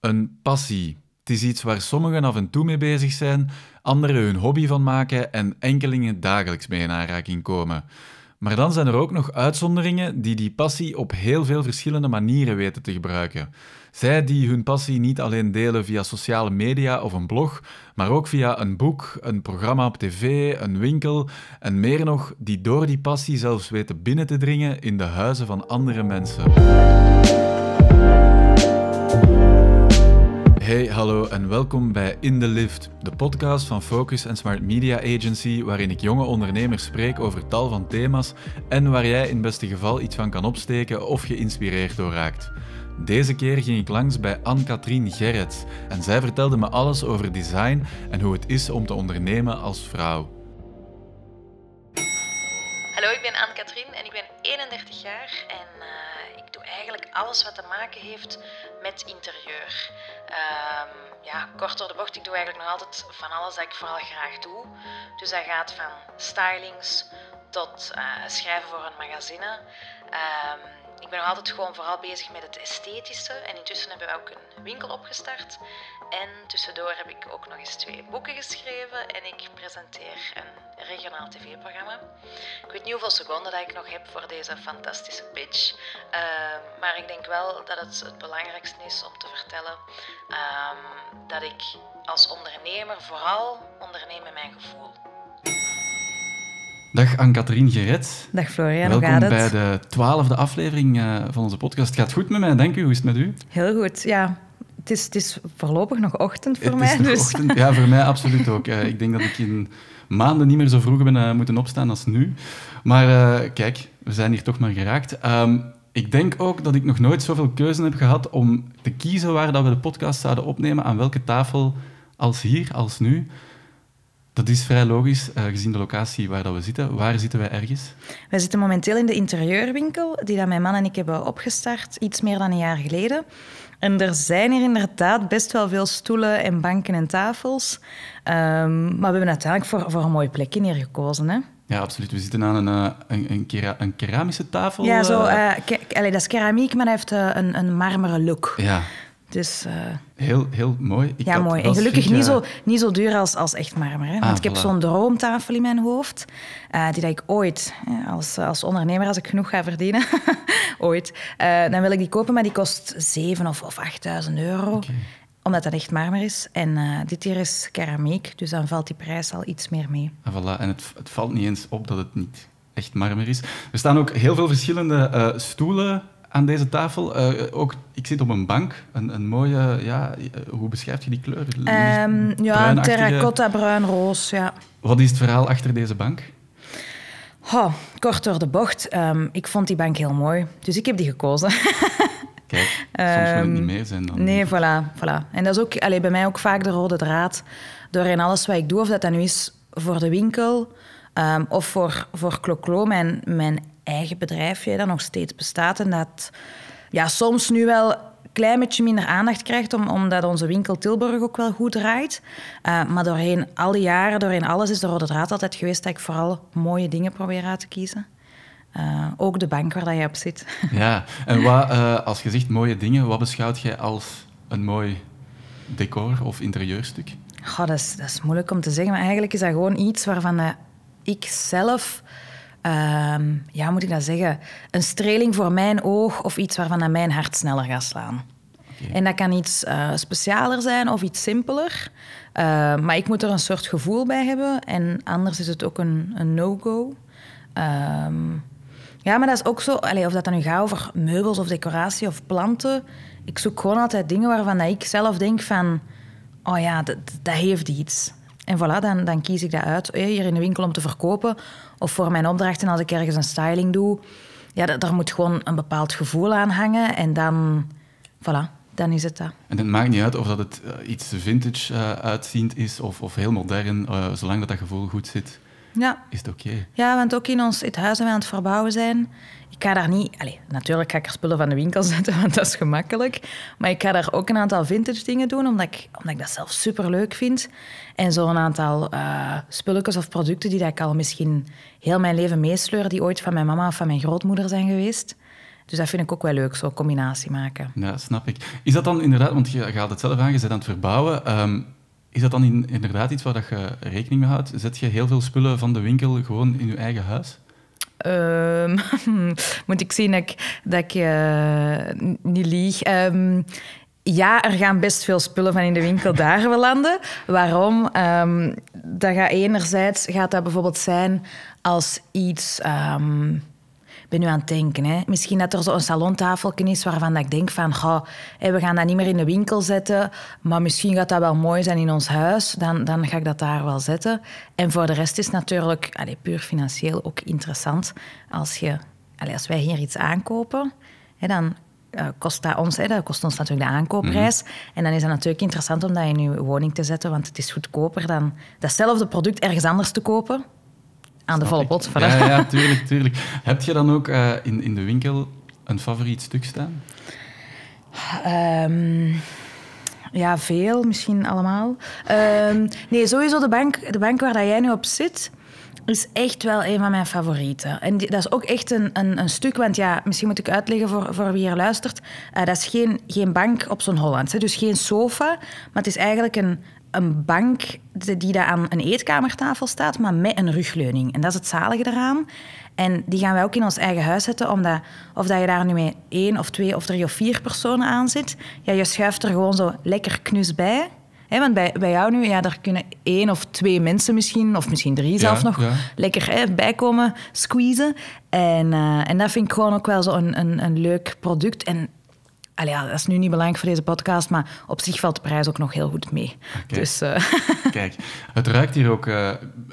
Een passie. Het is iets waar sommigen af en toe mee bezig zijn, anderen hun hobby van maken en enkelingen dagelijks mee in aanraking komen. Maar dan zijn er ook nog uitzonderingen die die passie op heel veel verschillende manieren weten te gebruiken. Zij die hun passie niet alleen delen via sociale media of een blog, maar ook via een boek, een programma op tv, een winkel en meer nog, die door die passie zelfs weten binnen te dringen in de huizen van andere mensen. Hey, hallo en welkom bij In the Lift, de podcast van Focus en Smart Media Agency, waarin ik jonge ondernemers spreek over tal van thema's en waar jij in het beste geval iets van kan opsteken of geïnspireerd door raakt. Deze keer ging ik langs bij Anne-Katrien Gerrits en zij vertelde me alles over design en hoe het is om te ondernemen als vrouw. Hallo, ik ben Anne-Katrien en ik ben 31 jaar alles wat te maken heeft met interieur. Um, ja, kort door de bocht, ik doe eigenlijk nog altijd van alles dat ik vooral graag doe. Dus dat gaat van stylings tot uh, schrijven voor een magazine. Um, ik ben nog altijd gewoon vooral bezig met het esthetische. En intussen hebben we ook een winkel opgestart. En tussendoor heb ik ook nog eens twee boeken geschreven. En ik presenteer een regionaal tv-programma. Ik weet niet hoeveel seconden dat ik nog heb voor deze fantastische pitch. Uh, maar ik denk wel dat het het belangrijkste is om te vertellen uh, dat ik als ondernemer vooral onderneem met mijn gevoel. Dag Anne-Katrien Gered. Dag Florian, Welkom hoe gaat het? bij de twaalfde aflevering uh, van onze podcast. Het gaat goed met mij, dank u. Hoe is het met u? Heel goed, ja. Het is, het is voorlopig nog ochtend voor het mij. Is nog dus. ochtend. Ja, voor mij absoluut ook. Uh, ik denk dat ik in maanden niet meer zo vroeg ben uh, moeten opstaan als nu. Maar kijk, we zijn hier toch maar geraakt. Um, ik denk ook dat ik nog nooit zoveel keuze heb gehad om te kiezen waar dat we de podcast zouden opnemen, aan welke tafel als hier, als nu. Dat is vrij logisch, uh, gezien de locatie waar dat we zitten. Waar zitten wij ergens? Wij zitten momenteel in de interieurwinkel, die dat mijn man en ik hebben opgestart, iets meer dan een jaar geleden. En er zijn hier inderdaad best wel veel stoelen en banken en tafels. Um, maar we hebben uiteindelijk voor, voor een mooie plekje hier gekozen. Hè? Ja, absoluut. We zitten aan een, uh, een, een, kera een, keramische tafel. Ja, zo, uh, allee, dat is keramiek, maar hij heeft uh, een, een marmeren look. Ja. Dus, uh, heel, heel mooi. Ik ja, mooi. En gelukkig niet, zo, niet zo duur als, als echt marmer. Hè? Want ah, ik heb voilà. zo'n droomtafel in mijn hoofd, uh, die dat ik ooit, als, als ondernemer, als ik genoeg ga verdienen, ooit, uh, dan wil ik die kopen, maar die kost 7 of, of 8.000 euro. Okay. Omdat dat echt marmer is. En dit hier is keramiek, dus dan valt die prijs al iets meer mee. Ah, voilà. En het, het valt niet eens op dat het niet echt marmer is. Er staan ook heel veel verschillende stoelen aan deze tafel. Uh, ook, ik zit op een bank, een, een mooie, ja, hoe beschrijf je die kleur? Um, ja, terracotta, bruin, roos, ja. Wat is het verhaal achter deze bank? Oh, kort door de bocht. Um, ik vond die bank heel mooi, dus ik heb die gekozen. Kijk, soms wil het niet meer zijn dan. Nee, voilà, voilà. En dat is ook allee, bij mij ook vaak de rode draad. Doorheen alles wat ik doe, of dat dat nu is voor de winkel um, of voor, voor Cloclo, mijn, mijn eigen bedrijfje dat nog steeds bestaat en dat ja, soms nu wel een klein beetje minder aandacht krijgt, om, omdat onze winkel Tilburg ook wel goed draait. Uh, maar doorheen al die jaren, doorheen alles, is de rode draad altijd geweest dat ik vooral mooie dingen probeer uit te kiezen. Uh, ook de bank waar dat je op zit. Ja, en wat, uh, als je zegt mooie dingen, wat beschouwt jij als een mooi decor of interieurstuk? Goh, dat, is, dat is moeilijk om te zeggen, maar eigenlijk is dat gewoon iets waarvan ik zelf um, ja, moet ik dat zeggen, een streling voor mijn oog of iets waarvan mijn hart sneller gaat slaan. Okay. En dat kan iets uh, specialer zijn of iets simpeler. Uh, maar ik moet er een soort gevoel bij hebben. En anders is het ook een, een no-go. Um, ja, maar dat is ook zo... Allez, of dat dan nu gaat over meubels of decoratie of planten. Ik zoek gewoon altijd dingen waarvan dat ik zelf denk van... Oh ja, dat, dat heeft iets. En voilà, dan, dan kies ik dat uit. Hier in de winkel om te verkopen. Of voor mijn opdrachten als ik ergens een styling doe. Ja, dat, daar moet gewoon een bepaald gevoel aan hangen. En dan, voilà, dan is het dat. En het maakt niet uit of dat het uh, iets vintage uh, uitziend is of, of heel modern. Uh, zolang dat dat gevoel goed zit, ja. is het oké. Okay. Ja, want ook in ons het huis dat we aan het verbouwen zijn... Ik ga daar niet... Allez, natuurlijk ga ik er spullen van de winkel zetten, want dat is gemakkelijk. Maar ik ga daar ook een aantal vintage dingen doen, omdat ik, omdat ik dat zelf superleuk vind. En zo'n aantal uh, spulletjes of producten die dat ik al misschien heel mijn leven meesleur, die ooit van mijn mama of van mijn grootmoeder zijn geweest. Dus dat vind ik ook wel leuk, zo'n combinatie maken. Ja, snap ik. Is dat dan inderdaad, want je gaat het zelf aan, je bent aan het verbouwen. Ehm, is dat dan in, inderdaad iets waar dat je rekening mee houdt? Zet je heel veel spullen van de winkel gewoon in je eigen huis? Um, moet ik zien dat ik, dat ik uh, niet lieg. Um, ja, er gaan best veel spullen van in de winkel daar landen. Waarom? Um, dat gaat enerzijds gaat dat bijvoorbeeld zijn als iets ben nu aan het denken. Hè. Misschien dat er zo'n salontafeltje is waarvan dat ik denk van... Goh, we gaan dat niet meer in de winkel zetten, maar misschien gaat dat wel mooi zijn in ons huis. Dan, dan ga ik dat daar wel zetten. En voor de rest is natuurlijk allez, puur financieel ook interessant. Als, je, allez, als wij hier iets aankopen, hè, dan uh, kost dat ons, hè, dat kost ons natuurlijk de aankoopprijs. Mhm. En dan is het natuurlijk interessant om dat in je woning te zetten, want het is goedkoper dan datzelfde product ergens anders te kopen aan de volle pot. Ja, ja, tuurlijk, tuurlijk. Heb je dan ook uh, in, in de winkel een favoriet stuk staan? Um, ja, veel, misschien allemaal. Um, nee, sowieso de bank, de bank waar dat jij nu op zit is echt wel een van mijn favorieten. En die, dat is ook echt een, een, een, stuk, want ja, misschien moet ik uitleggen voor, voor wie hier luistert. Uh, dat is geen, geen bank op zo'n Hollands, hè, dus geen sofa, maar het is eigenlijk een, een bank die daar aan een eetkamertafel staat, maar met een rugleuning. En dat is het zalige eraan. En die gaan wij ook in ons eigen huis zetten, omdat of dat je daar nu met één of twee of drie of vier personen aan zit, ja, je schuift er gewoon zo lekker knus bij. want bij, bij jou nu, ja, daar kunnen één of twee mensen misschien, of misschien drie zelfs nog, lekker hè, bijkomen squeezen. En, uh, en dat vind ik gewoon ook wel zo een, een, een leuk product. En Allee, ja, dat is nu niet belangrijk voor deze podcast, maar op zich valt de prijs ook nog heel goed mee. Dus, uh... Kijk, het ruikt hier ook uh,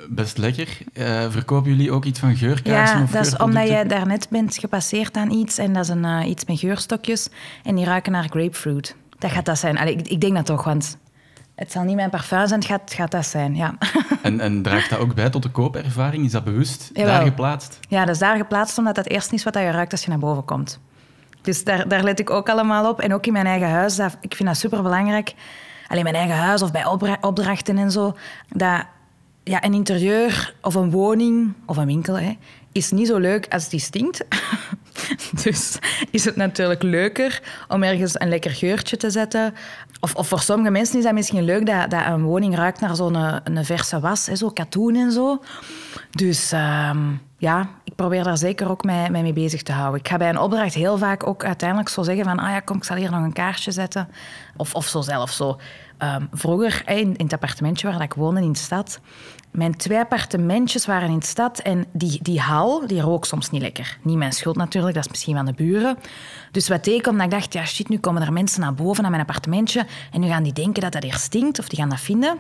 best lekker. Uh, verkopen jullie ook iets van geurkaarsen? Ja, of dat is omdat je daarnet bent gepasseerd aan iets en dat is een, iets met geurstokjes en die ruiken naar grapefruit. Dat gaat dat zijn. Allee, ik, ik, denk dat toch, want het zal niet mijn parfum zijn, het gaat, gaat dat zijn, ja. En, en draagt dat ook bij tot de koopervaring? Is dat bewust daar geplaatst? Ja, dat is daar geplaatst omdat dat eerst is wat je ruikt als je naar boven komt. Dus daar, daar let ik ook allemaal op. En ook in mijn eigen huis. Dat, ik vind dat super belangrijk. Alleen mijn eigen huis of bij opdrachten en zo. Dat ja, een interieur of een woning of een winkel hè, is niet zo leuk als die stinkt. dus is het natuurlijk leuker om ergens een lekker geurtje te zetten. Of, of voor sommige mensen is dat misschien leuk dat, dat een woning ruikt naar zo'n een, verse was, hè, zo katoen en zo. Dus ehm, ja, ik probeer daar zeker ook mee, mee bezig te houden. Ik ga bij een opdracht heel vaak ook uiteindelijk zo zeggen van ah ja, kom, ik zal hier nog een kaarsje zetten. Of, of zo zelf zo. Ehm, vroeger, in, in het appartementje waar ik woonde in de stad, mijn twee appartementjes waren in de stad en die, die hal, die rook soms niet lekker. Niet mijn schuld natuurlijk, dat is misschien van de buren. Dus wat deed ik, omdat ik dacht, ja shit, nu komen er mensen naar boven, naar mijn appartementje, en nu gaan die denken dat dat hier stinkt, of die gaan dat vinden.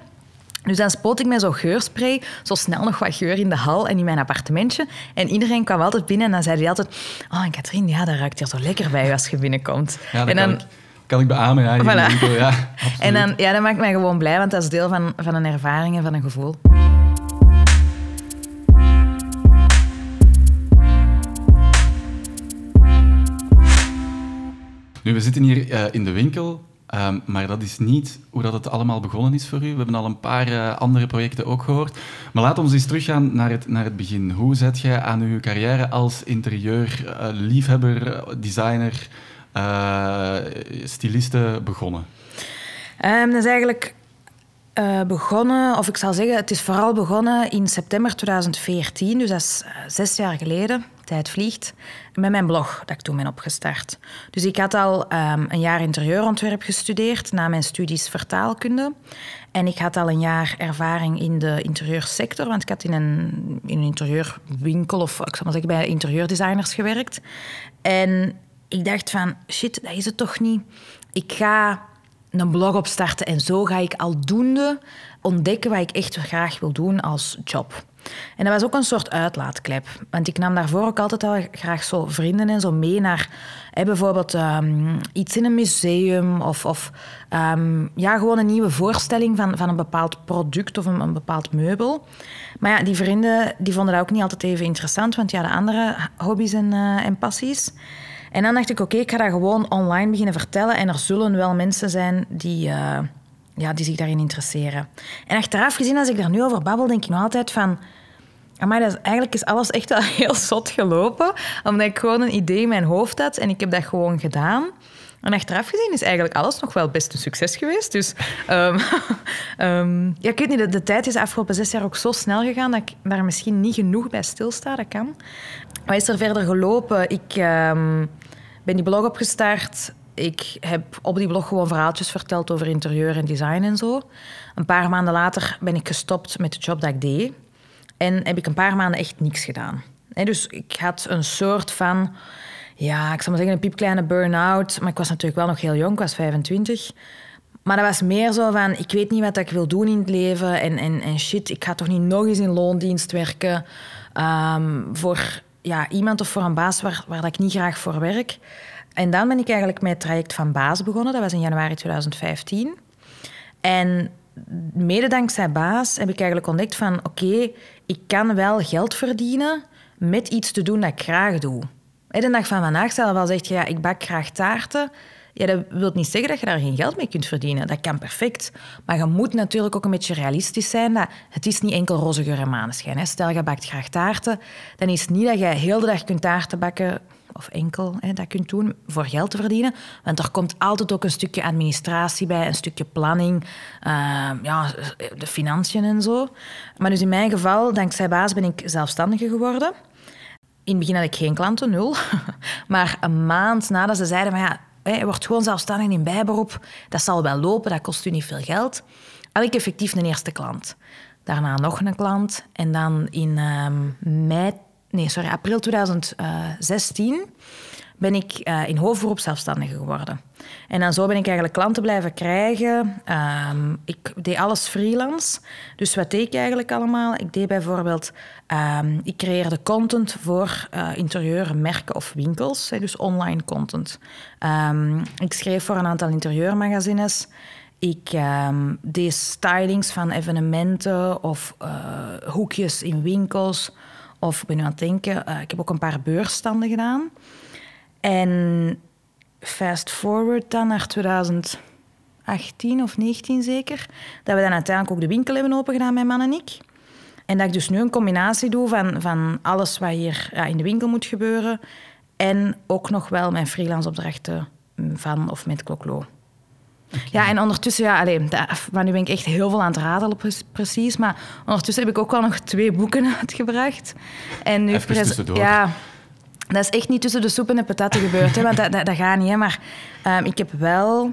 Dus dan spoot ik met zo'n geurspray, zo snel nog wat geur in de hal en in mijn appartementje. En iedereen kwam altijd binnen en dan zei hij altijd... Oh, Katrien, ja, dat ruikt hier zo lekker bij als je binnenkomt. Ja, en dan, kan, ik, beamen, ja. Voilà. ja en dan, ja, dat maakt mij gewoon blij, want dat is deel van, van een ervaring en van een gevoel. Nu, we zitten hier uh, in de winkel Ehm, maar dat is niet hoe dat het allemaal begonnen is voor u. We hebben al een paar uh, andere projecten ook gehoord. Maar laten we eens teruggaan naar het, naar het begin. Hoe zet jij aan uw carrière als interieur, uh, liefhebber, designer, uh, styliste begonnen? Um, dat is eigenlijk begonnen, of ik zal zeggen, het is vooral begonnen in september 2014. Dus dat is zes jaar geleden tijd vliegt, met mijn blog dat ik toen ben opgestart. Dus ik had al um, een jaar interieurontwerp gestudeerd na mijn studies vertaalkunde. En ik had al een jaar ervaring in de interieursector, want ik had in een, in een interieurwinkel of ik zou maar zeggen bij interieurdesigners gewerkt. En ik dacht van, shit, dat is het toch niet. Ik ga een blog opstarten en zo ga ik aldoende ontdekken wat ik echt graag wil doen als job. En dat was ook een soort uitlaatklep. Want ik nam daarvoor ook altijd al graag zo vrienden en zo mee naar hè, bijvoorbeeld ehm, iets in een museum of, of ehm, ja, gewoon een nieuwe voorstelling van, van een bepaald product of een, bepaald meubel. Maar ja, die vrienden die vonden dat ook niet altijd even interessant, want ja, de andere hobby's en, uh, en passies. En dan dacht ik, oké, ik ga dat gewoon online beginnen vertellen en er zullen wel mensen zijn die... Uh, ja, die zich daarin interesseren. En achteraf gezien, als ik daar nu over babbel, denk ik nog altijd van... Maar dat eigenlijk is alles echt wel heel zot gelopen, omdat ik gewoon een idee in mijn hoofd had en ik heb dat gewoon gedaan. En achteraf gezien is eigenlijk alles nog wel best een succes geweest. Dus um, um, ja, ik weet niet, de, de, tijd is de afgelopen zes jaar ook zo snel gegaan dat ik daar misschien niet genoeg bij stilsta. Dat kan. Wat is er verder gelopen? Ik um, ben die blog opgestart. Ik heb op die blog gewoon verhaaltjes verteld over interieur en design en zo. Een paar maanden later ben ik gestopt met de job dat ik deed. En heb ik een paar maanden echt niks gedaan. dus ik had een soort van ja, ik zal maar zeggen, een piepkleine burn-out. Maar ik was natuurlijk wel nog heel jong, ik was 25. Maar dat was meer zo van, ik weet niet wat ik wil doen in het leven. En, en, en shit, ik ga toch niet nog eens in loondienst werken. Um, voor ja, iemand of voor een baas waar, waar dat ik niet graag voor werk. En dan ben ik eigenlijk met het traject van baas begonnen. Dat was in januari 2015. En mede dankzij baas heb ik eigenlijk ontdekt van... Oké, ik kan wel geld verdienen met iets te doen dat ik graag doe. De dag van vandaag, zelf wel zegt je, ja, ik bak graag taarten. Ja, dat wil niet zeggen dat je daar geen geld mee kunt verdienen. Dat kan perfect. Maar je moet natuurlijk ook een beetje realistisch zijn. Dat het is niet enkel roze geur en maneschijn. Stel, je bakt graag taarten. Dan is het niet dat je heel de dag kunt taarten bakken of enkel hè, dat kunt doen voor geld te verdienen. Want er komt altijd ook een stukje administratie bij, een stukje planning, uh, ja, de financiën en zo. Maar dus in mijn geval, dankzij baas, ben ik zelfstandige geworden. In het begin had ik geen klanten, nul. Maar een maand nadat ze zeiden van ja, je wordt gewoon zelfstandig in bijberoep, dat zal wel lopen, dat kost u niet veel geld, had ik effectief een eerste klant. Daarna nog een klant. En dan in um, mei, nee, sorry, april 2016 ben ik uh, in hoofdberoep zelfstandige geworden. En dan zo ben ik eigenlijk klanten blijven krijgen. Um, ik deed alles freelance. Dus wat deed ik eigenlijk allemaal? Ik deed bijvoorbeeld... Um, ik creëerde content voor uh, interieur, merken of winkels. dus online content. Um, ik schreef voor een aantal interieurmagazines. Ik deed stylings van evenementen of uh, hoekjes in winkels. Of ben nu aan het denken, uh, ik heb ook een paar beursstanden gedaan. En fast forward dan naar 2018 of 19 zeker, dat we dan uiteindelijk ook de winkel hebben opengedaan, mijn man en ik. En dat ik dus nu een combinatie doe van, van alles wat hier ja, in de winkel moet gebeuren en ook nog wel mijn freelance opdrachten van of met Kloklo. Okay. Ja, en ondertussen, ja, alleen, maar nu ben ik echt heel veel aan het radelen, precies. Maar ondertussen heb ik ook wel nog twee boeken uitgebracht. En nu Even tussendoor. Ja, dat is echt niet tussen de soep en de patatten gebeurd, hè, want dat, dat, dat gaat niet. Hè. Maar um, ik heb wel...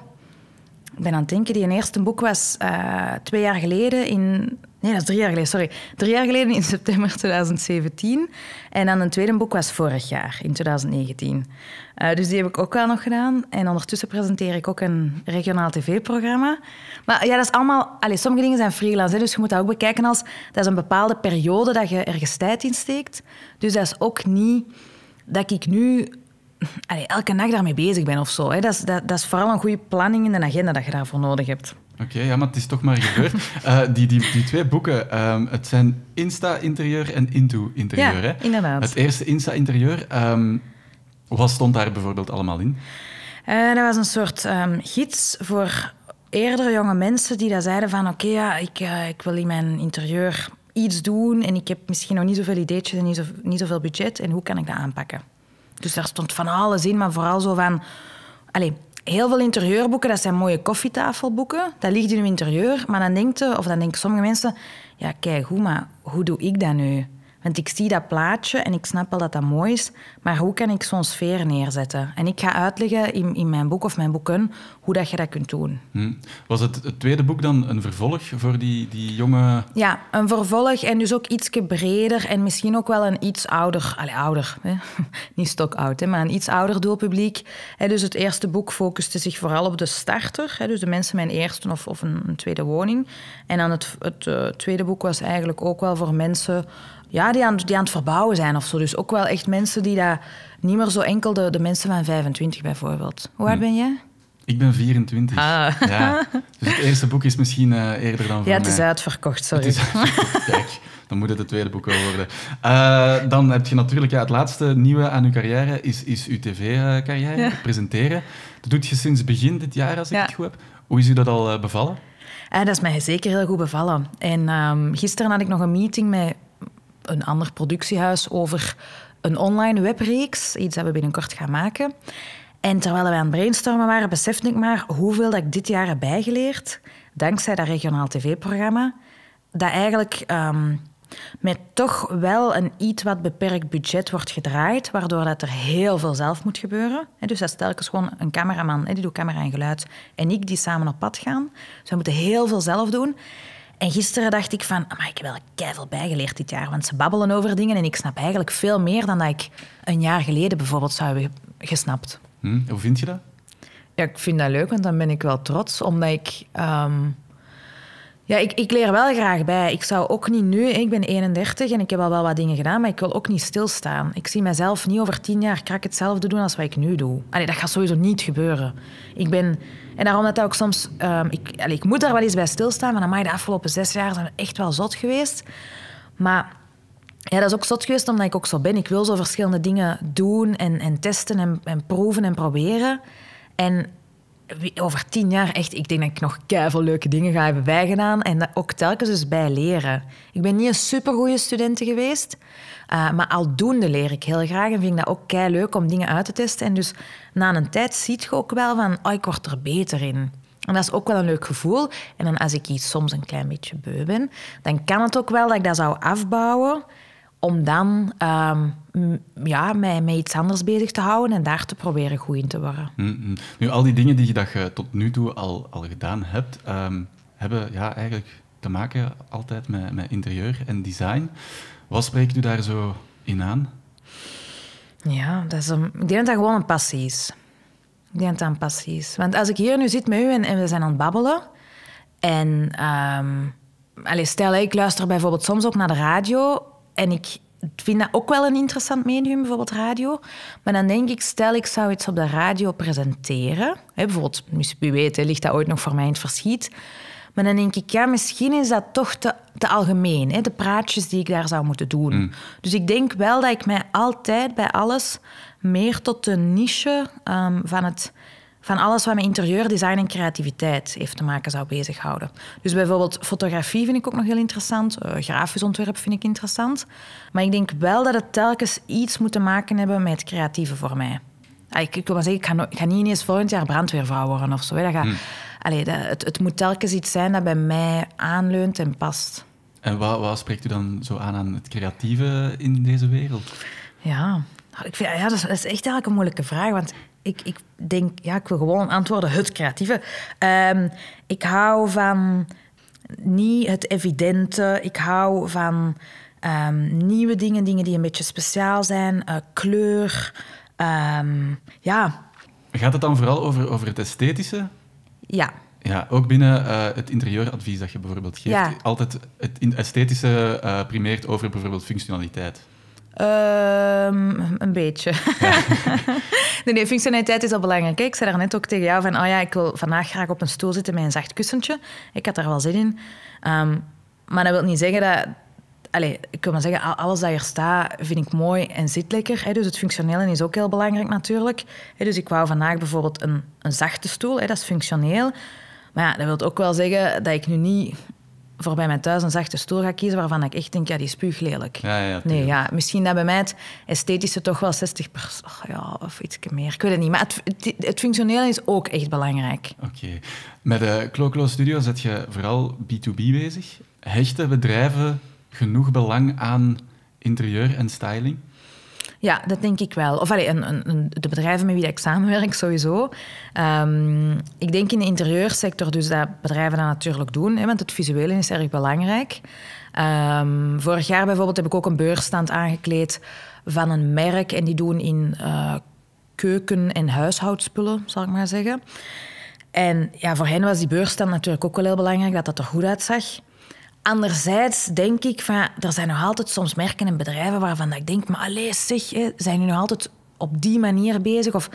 Ik ben aan het denken, die eerste boek was uh, twee jaar geleden in... Nee, dat is drie jaar geleden, sorry. Drie jaar geleden in september 2017. En dan een tweede boek was vorig jaar, in 2019. Uh, dus die heb ik ook wel nog gedaan. En ondertussen presenteer ik ook een regionaal tv-programma. Maar ja, dat is allemaal... Allez, sommige dingen zijn freelance, hè, dus je moet dat ook bekijken als... Dat is een bepaalde periode dat je ergens tijd in steekt. Dus dat is ook niet dat ik nu elke nacht daarmee bezig ben of zo. Hè. Dat, is, dat, dat is vooral een goede planning in de agenda dat je daarvoor nodig hebt. Oké, okay, ja, maar het is toch maar gebeurd. uh, die, die, die twee boeken, um, het zijn Insta-interieur en Into-interieur. Ja, hè? inderdaad. Het eerste Insta-interieur, um, wat stond daar bijvoorbeeld allemaal in? Uh, dat was een soort um, gids voor eerdere jonge mensen die daar zeiden van... Oké, okay, ja, ik, uh, ik wil in mijn interieur iets doen en ik heb misschien nog niet zoveel ideetjes en niet, zo, niet zoveel budget. En hoe kan ik dat aanpakken? Dus daar stond van alles in, maar vooral zo van... Allez, heel veel interieurboeken, dat zijn mooie koffietafelboeken. Dat ligt in uw interieur. Maar dan denkt of dan denken sommige mensen... Ja, kijk, hoe, maar hoe doe ik dat nu? Want ik zie dat plaatje en ik snap wel dat dat mooi is, maar hoe kan ik zo'n sfeer neerzetten? En ik ga uitleggen in, in mijn boek of mijn boeken hoe dat je dat kunt doen. Hm. Was het, het tweede boek dan een vervolg voor die, die jonge... Ja, een vervolg en dus ook iets breder en misschien ook wel een iets ouder... Allee, ouder, hè? niet stokoud, hè, maar een iets ouder doelpubliek. Dus het eerste boek focuste zich vooral op de starter, hè, dus de mensen met een eerste of, of een, een tweede woning. En dan het, het uh, tweede boek was eigenlijk ook wel voor mensen ja, die, aan, die aan het verbouwen zijn of zo. Dus ook wel echt mensen die daar niet meer zo enkel de, de mensen van 25 bijvoorbeeld. Hoe oud ben jij? Ik ben 24. Ah. Ja. Dus het eerste boek is misschien uh, eerder dan voor Ja, het mij. is uitverkocht, sorry. Het is uitverkocht. Kijk, dan moet het het tweede boek wel worden. Uh, dan heb je natuurlijk ja, het laatste nieuwe aan je carrière is, is uw tv-carrière, ja. presenteren. Dat doet je sinds begin dit jaar, als ik Ja. het goed heb. Hoe is u dat al uh, bevallen? Eh, dat is mij zeker heel goed bevallen. En um, gisteren had ik nog een meeting met een ander productiehuis over een online webreeks. Iets dat we binnenkort gaan maken. En terwijl wij aan het brainstormen waren, besefte ik maar hoeveel dat ik dit jaar heb bijgeleerd. Dankzij dat regionaal tv-programma. Dat eigenlijk um, met toch wel een iets wat beperkt budget wordt gedraaid, waardoor dat er heel veel zelf moet gebeuren. Dus dat is telkens gewoon een cameraman, die doet camera en geluid, en ik die samen op pad gaan. Dus we moeten heel veel zelf doen. En gisteren dacht ik van, maar ik heb wel keihard bijgeleerd dit jaar, want ze babbelen over dingen en ik snap eigenlijk veel meer dan dat ik een jaar geleden bijvoorbeeld zou hebben gesnapt. Hm, hoe vind je dat? Ja, ik vind dat leuk, want dan ben ik wel trots, omdat ik... Um, ja, ik, ik, leer wel graag bij. Ik zou ook niet nu... Ik ben 31 en ik heb al wel wat dingen gedaan, maar ik wil ook niet stilstaan. Ik zie mezelf niet over tien jaar krak hetzelfde doen als wat ik nu doe. Allee, dat gaat sowieso niet gebeuren. Ik ben... En daarom dat ook soms... Um, ik, ik moet daar wel eens bij stilstaan, maar dan de afgelopen zes jaar zijn echt wel zot geweest. Maar ja, dat is ook zot geweest omdat ik ook zo ben. Ik wil zo verschillende dingen doen en, en testen en, en proeven en proberen. En over tien jaar echt, ik denk dat ik nog veel leuke dingen ga hebben bijgedaan en dat ook telkens dus bij leren. Ik ben niet een supergoeie student geweest, uh, maar aldoende leer ik heel graag en vind ik dat ook kei leuk om dingen uit te testen. En dus na een tijd ziet je ook wel van, oh, ik word er beter in. En dat is ook wel een leuk gevoel. En dan als ik iets soms een klein beetje beu ben, dan kan het ook wel dat ik dat zou afbouwen om dan um, ja, mij met iets anders bezig te houden en daar te proberen goed in te worden. Mm Nu, al die dingen die je, dat je tot nu toe al, al gedaan hebt, um, hebben ja, eigenlijk te maken altijd met, met interieur en design. Wat spreekt u daar zo in aan? Ja, dat is een, ik denk dat dat gewoon een passie is. Ik denk dat dat een passie is. Want als ik hier nu zit met u en, en we zijn aan het babbelen... En um, allez, stel, ik luister bijvoorbeeld soms ook naar de radio en ik vind dat ook wel een interessant medium, bijvoorbeeld radio. Maar dan denk ik, stel ik zou iets op de radio presenteren. Hè, bijvoorbeeld, wie weet, ligt dat ooit nog voor mij in het verschiet. Maar dan denk ik, ja, misschien is dat toch te, te algemeen. Hè, de praatjes die ik daar zou moeten doen. Mm. Dus ik denk wel dat ik mij altijd bij alles meer tot de niche um, van het van alles wat met interieurdesign en creativiteit heeft te maken zou bezighouden. Dus bijvoorbeeld fotografie vind ik ook nog heel interessant. Uh, grafisch ontwerp vind ik interessant. Maar ik denk wel dat het telkens iets moet te maken hebben met het creatieve voor mij. Ah, ik, ik wil maar zeggen, ik ga, ik ga, niet ineens volgend jaar brandweervrouw worden of zo. Dat gaat, hmm. allee, dat, het, het, moet telkens iets zijn dat bij mij aanleunt en past. En wat, wat spreekt u dan zo aan aan het creatieve in deze wereld? Ja, ik vind, ja dat, is, dat is echt eigenlijk een moeilijke vraag. Want ik, ik denk, ja, ik wil gewoon antwoorden, het creatieve. Um, ik hou van niet het evidente. Ik hou van um, nieuwe dingen, dingen die een beetje speciaal zijn. Uh, kleur. Um, ja. Gaat het dan vooral over, over het esthetische? Ja. Ja, ook binnen uh, het interieuradvies dat je bijvoorbeeld geeft. Ja. Altijd het esthetische uh, primeert over bijvoorbeeld functionaliteit. Um, een beetje. nee, nee, functionaliteit is al belangrijk. Ik zei daar net ook tegen jou van, oh ja, ik wil vandaag graag op een stoel zitten met een zacht kussentje. Ik had daar wel zin in. Um, maar dat wil niet zeggen dat... Allez, ik wil maar zeggen, alles dat hier staat vind ik mooi en zit lekker. Hè. Dus het functionele is ook heel belangrijk natuurlijk. Hè. Dus ik wou vandaag bijvoorbeeld een, een zachte stoel. Hè. Dat is functioneel. Maar ja, dat wil ook wel zeggen dat ik nu niet voor bij mij thuis een zachte stoel ga kiezen waarvan ik echt denk, ja, die is spuuglelijk. Ja, ja, nee, ja, misschien dat bij mij het esthetische toch wel 60 ja, of iets meer. Ik weet het niet. Maar het, het, het functionele is ook echt belangrijk. Oké. Met de Cloclo Studio zet je vooral B2B bezig. Hechten bedrijven genoeg belang aan interieur en styling? Ja, dat denk ik wel. Of allee, een, een, de bedrijven met wie ik samenwerk sowieso. Um, ik denk in de interieursector dus dat bedrijven dat natuurlijk doen, hè, want het visuele is erg belangrijk. Um, vorig jaar bijvoorbeeld heb ik ook een beursstand aangekleed van een merk en die doen in uh, keuken- en huishoudspullen, zal ik maar zeggen. En ja, voor hen was die beursstand natuurlijk ook wel heel belangrijk, dat dat er goed uitzag. Anderzijds denk ik van, er zijn nog altijd soms merken en bedrijven waarvan ik denk, maar alleen zeg, zijn jullie nog altijd op die manier bezig? Of,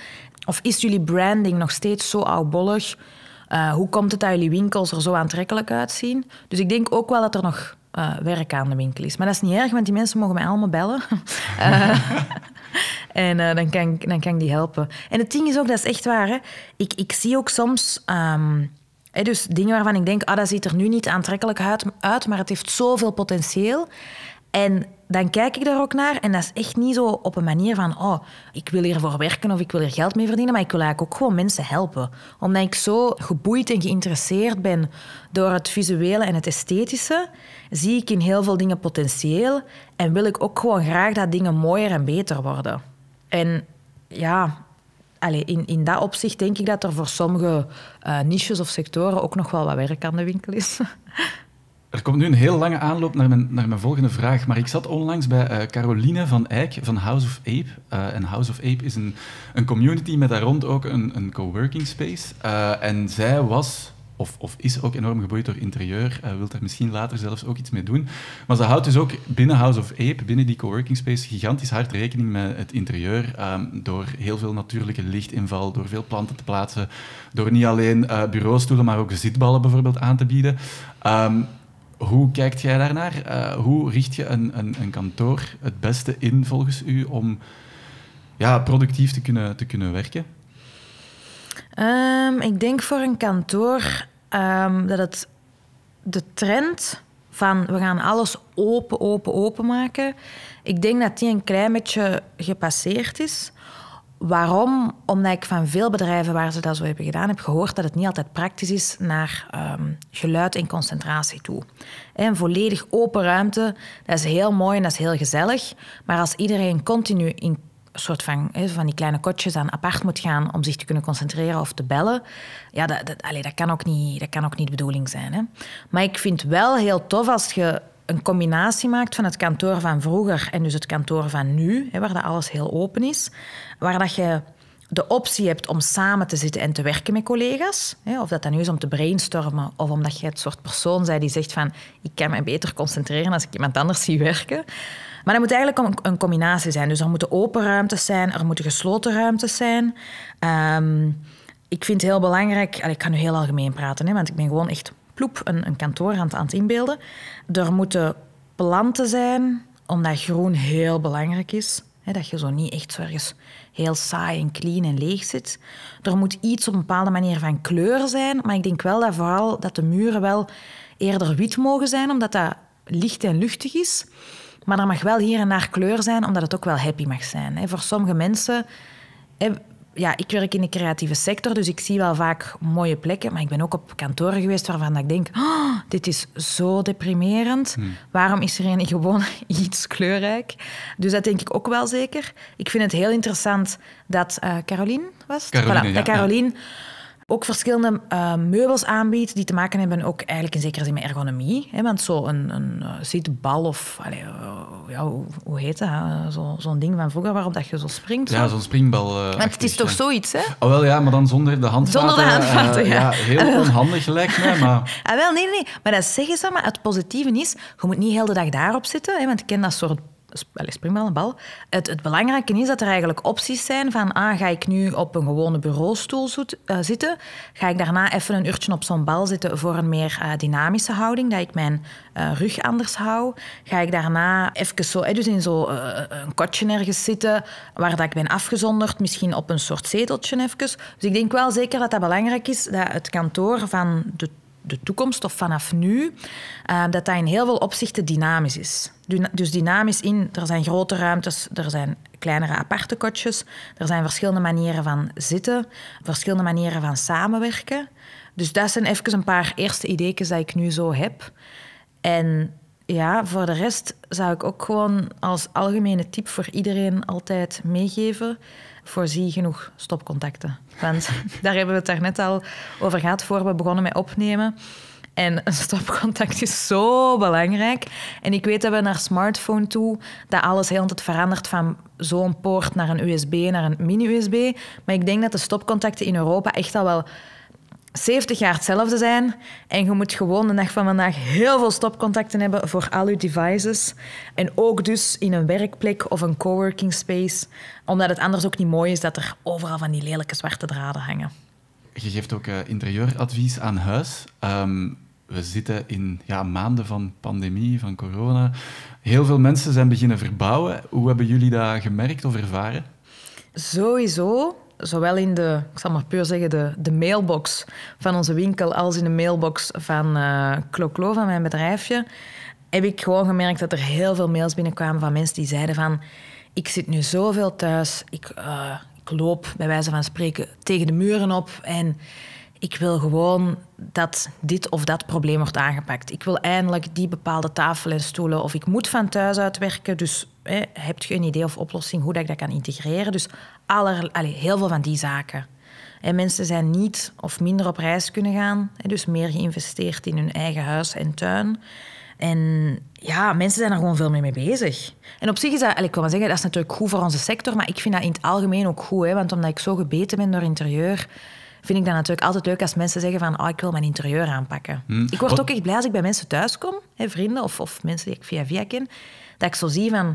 of is jullie branding nog steeds zo oudbollig? Uh, hoe komt het dat jullie winkels er zo aantrekkelijk uitzien? Dus ik denk ook wel dat er nog uh, werk aan de winkel is. Maar dat is niet erg, want die mensen mogen mij allemaal bellen. uh, en dan, kan ik, dan kan ik die helpen. En het ding is ook, dat is echt waar. Hè? Ik, ik zie ook soms... Um, dus dingen waarvan ik denk, ah, dat ziet er nu niet aantrekkelijk uit, maar het heeft zoveel potentieel. En dan kijk ik daar ook naar. En dat is echt niet zo op een manier van... oh, ik wil hiervoor werken of ik wil hier geld mee verdienen. Maar ik wil eigenlijk ook gewoon mensen helpen. Omdat ik zo geboeid en geïnteresseerd ben door het visuele en het esthetische... zie ik in heel veel dingen potentieel. En wil ik ook gewoon graag dat dingen mooier en beter worden. En ja, In, in dat opzicht denk ik dat er voor sommige uh, niches of sectoren ook nog wel wat werk aan de winkel is. Er komt nu een heel lange aanloop naar mijn, naar mijn volgende vraag, maar ik zat onlangs bij uh, Caroline van Eyck van House of Ape. Uh, en House of Ape is een, een community met daar rond ook een, een coworking space. En zij was of, of, is ook enorm geboeid door interieur, uh, wil daar misschien later zelfs ook iets mee doen. Maar ze houdt dus ook binnen House of Ape, binnen die coworking space, gigantisch hard rekening met het interieur. Um, door heel veel natuurlijke lichtinval, door veel planten te plaatsen, door niet alleen uh, bureaustoelen, maar ook zitballen bijvoorbeeld aan te bieden. Um, hoe kijkt jij daarnaar? Uh, hoe richt je een, een, een, kantoor het beste in volgens u om ja, productief te kunnen, te kunnen werken? Um, ik denk voor een kantoor um, dat het de trend van we gaan alles open, open, open maken. Ik denk dat die een klein beetje gepasseerd is. Waarom? Omdat ik van veel bedrijven waar ze dat zo hebben gedaan heb gehoord dat het niet altijd praktisch is naar um, geluid en concentratie toe. Een volledig open ruimte, dat is heel mooi en dat is heel gezellig. Maar als iedereen continu in soort van, van die kleine kotjes aan apart moet gaan om zich te kunnen concentreren of te bellen. Ja, dat, dat, allez, dat, kan, ook niet, dat kan ook niet de bedoeling zijn. Hè. Maar ik vind wel heel tof als je een combinatie maakt van het kantoor van vroeger en dus het kantoor van nu, hè, waar dat alles heel open is. Waar dat je de optie hebt om samen te zitten en te werken met collega's. Hè, of dat dan nu is om te brainstormen of omdat je het soort persoon bent die zegt van ik kan me beter concentreren als ik iemand anders zie werken. Maar dat moet eigenlijk een, combinatie zijn. Dus er moeten open ruimtes zijn, er moeten gesloten ruimtes zijn. Um, ik vind het heel belangrijk... Ik kan nu heel algemeen praten, hè, want ik ben gewoon echt ploep een, een kantoor aan het, aan het inbeelden. Er moeten planten zijn, omdat groen heel belangrijk is. Hè, dat je zo niet echt ergens heel saai en clean en leeg zit. Er moet iets op een bepaalde manier van kleur zijn, maar ik denk wel dat vooral dat de muren wel eerder wit mogen zijn, omdat dat licht en luchtig is. Maar er mag wel hier en daar kleur zijn, omdat het ook wel happy mag zijn. Voor sommige mensen... Ja, ik werk in de creatieve sector, dus ik zie wel vaak mooie plekken. Maar ik ben ook op kantoren geweest waarvan ik denk... Oh, dit is zo deprimerend. Hmm. Waarom is er een gewoon iets kleurrijk? Dus dat denk ik ook wel zeker. Ik vind het heel interessant dat uh, Caroline was. Caroline, voilà, ja, Caroline ook verschillende uh, meubels aanbiedt die te maken hebben ook eigenlijk in zekere zin met ergonomie. Hè? Want zo'n een, een uh, zitbal of... Allee, uh, ja, hoe, hoe, heet dat? Zo'n zo ding van vroeger waarop dat je zo springt. Ja, zo'n springbal. Want het is toch zoiets, hè? Oh, wel ja, maar dan zonder de handvaten. Zonder de handvaten, ja. ja. Heel onhandig lijkt mij, maar... ah, wel, nee, nee. Maar dat zeggen ze, maar het positieve is, je moet niet heel de dag daarop zitten, hè, want ik ken dat soort springbal, een bal. Het, het, belangrijke is dat er eigenlijk opties zijn van ah, ga ik nu op een gewone bureaustoel zoet, uh, zitten? Ga ik daarna even een uurtje op zo'n bal zitten voor een meer uh, dynamische houding, dat ik mijn uh, rug anders hou? Ga ik daarna even zo, dus in zo'n kotje ergens zitten waar dat ik ben afgezonderd, misschien op een soort zeteltje even. Dus ik denk wel zeker dat dat belangrijk is, dat het kantoor van de de toekomst of vanaf nu, dat dat in heel veel opzichten dynamisch is. Dus dynamisch in, er zijn grote ruimtes, er zijn kleinere aparte kotjes, er zijn verschillende manieren van zitten, verschillende manieren van samenwerken. Dus dat zijn even een paar eerste ideeën die ik nu zo heb. En ja, voor de rest zou ik ook gewoon als algemene tip voor iedereen altijd meegeven voorzie genoeg stopcontacten. Want daar hebben we het daar net al over gehad voor we begonnen met opnemen. En een stopcontact is zo belangrijk. En ik weet dat we naar smartphone toe, dat alles heel tijd verandert van zo'n poort naar een USB, naar een mini-USB. Maar ik denk dat de stopcontacten in Europa echt al wel 70 jaar hetzelfde zijn. En je moet gewoon de dag van vandaag heel veel stopcontacten hebben voor al je devices. En ook dus in een werkplek of een coworking space. Omdat het anders ook niet mooi is dat er overal van die lelijke zwarte draden hangen. Je geeft ook uh, interieuradvies aan huis. Ehm, we zitten in ja, maanden van pandemie, van corona. Heel veel mensen zijn beginnen verbouwen. Hoe hebben jullie dat gemerkt of ervaren? Sowieso zowel in de, ik zal maar puur zeggen, de, de mailbox van onze winkel als in de mailbox van uh, Clo van mijn bedrijfje, heb ik gewoon gemerkt dat er heel veel mails binnenkwamen van mensen die zeiden van... Ik zit nu zoveel thuis, ik, eh, ik loop bij wijze van spreken tegen de muren op en ik wil gewoon dat dit of dat probleem wordt aangepakt. Ik wil eindelijk die bepaalde tafel en stoelen of ik moet van thuis uit werken. Dus hè, heb je een idee of oplossing hoe dat ik dat kan integreren? Dus aller, heel veel van die zaken. En mensen zijn niet of minder op reis kunnen gaan, dus meer geïnvesteerd in hun eigen huis en tuin. En ja, mensen zijn er gewoon veel meer mee bezig. En op zich is dat, ik maar zeggen, dat is natuurlijk goed voor onze sector, maar ik vind dat in het algemeen ook goed. Hè, want omdat ik zo gebeten ben door interieur, vind ik dat natuurlijk altijd leuk als mensen zeggen van oh, ik wil mijn interieur aanpakken. Ik word ook echt blij als ik bij mensen thuis kom, hè, vrienden of, of mensen die ik via via ken, dat ik zo zie van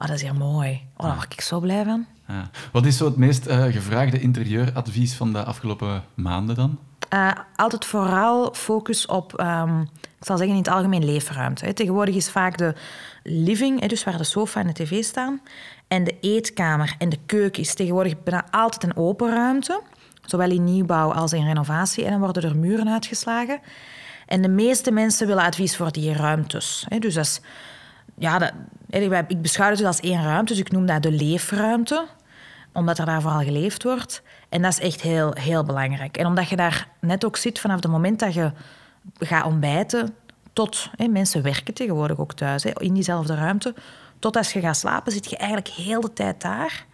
oh, dat is hier mooi. Oh, daar word ik zo blij van. Ja. Wat is zo het meest eh, gevraagde interieuradvies van de afgelopen maanden dan? Uh, altijd vooral focus op, ehm, ik zal zeggen in het algemeen leefruimte. Hè. Tegenwoordig is vaak de living, hè, dus waar de sofa en de tv staan, en de eetkamer en de keuken is tegenwoordig bijna altijd een open ruimte. Zowel in nieuwbouw als in renovatie. En dan worden er muren uitgeslagen. En de meeste mensen willen advies voor die ruimtes. Dus dat ja, dat, ik beschouw het dus als één ruimte, dus ik noem dat de leefruimte omdat er daar vooral geleefd wordt. En dat is echt heel, heel belangrijk. En omdat je daar net ook zit vanaf het moment dat je gaat ontbijten, tot mensen werken tegenwoordig ook thuis, in diezelfde ruimte, tot als je gaat slapen, zit je eigenlijk heel de tijd daar.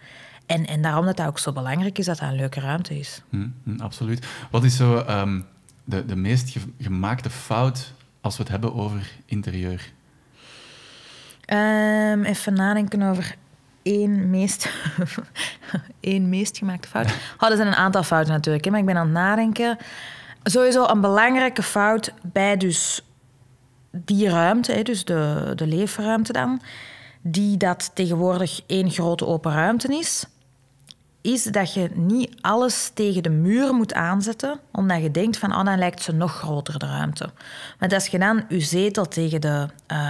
En, en daarom dat dat ook zo belangrijk is dat dat een leuke ruimte is. Hm, hm, absoluut. Wat is zo um, de, de meest ge gemaakte fout als we het hebben over interieur? Um, even nadenken over één meest, één meest gemaakte fout. Oh, er zijn een aantal fouten natuurlijk, hè, maar ik ben aan het nadenken. Sowieso een belangrijke fout bij dus die ruimte, hè, dus de, de leefruimte dan, die dat tegenwoordig één grote open ruimte is is dat je niet alles tegen de muur moet aanzetten, omdat je denkt van, oh, dan lijkt ze nog groter, de ruimte. Maar als je dan je zetel tegen de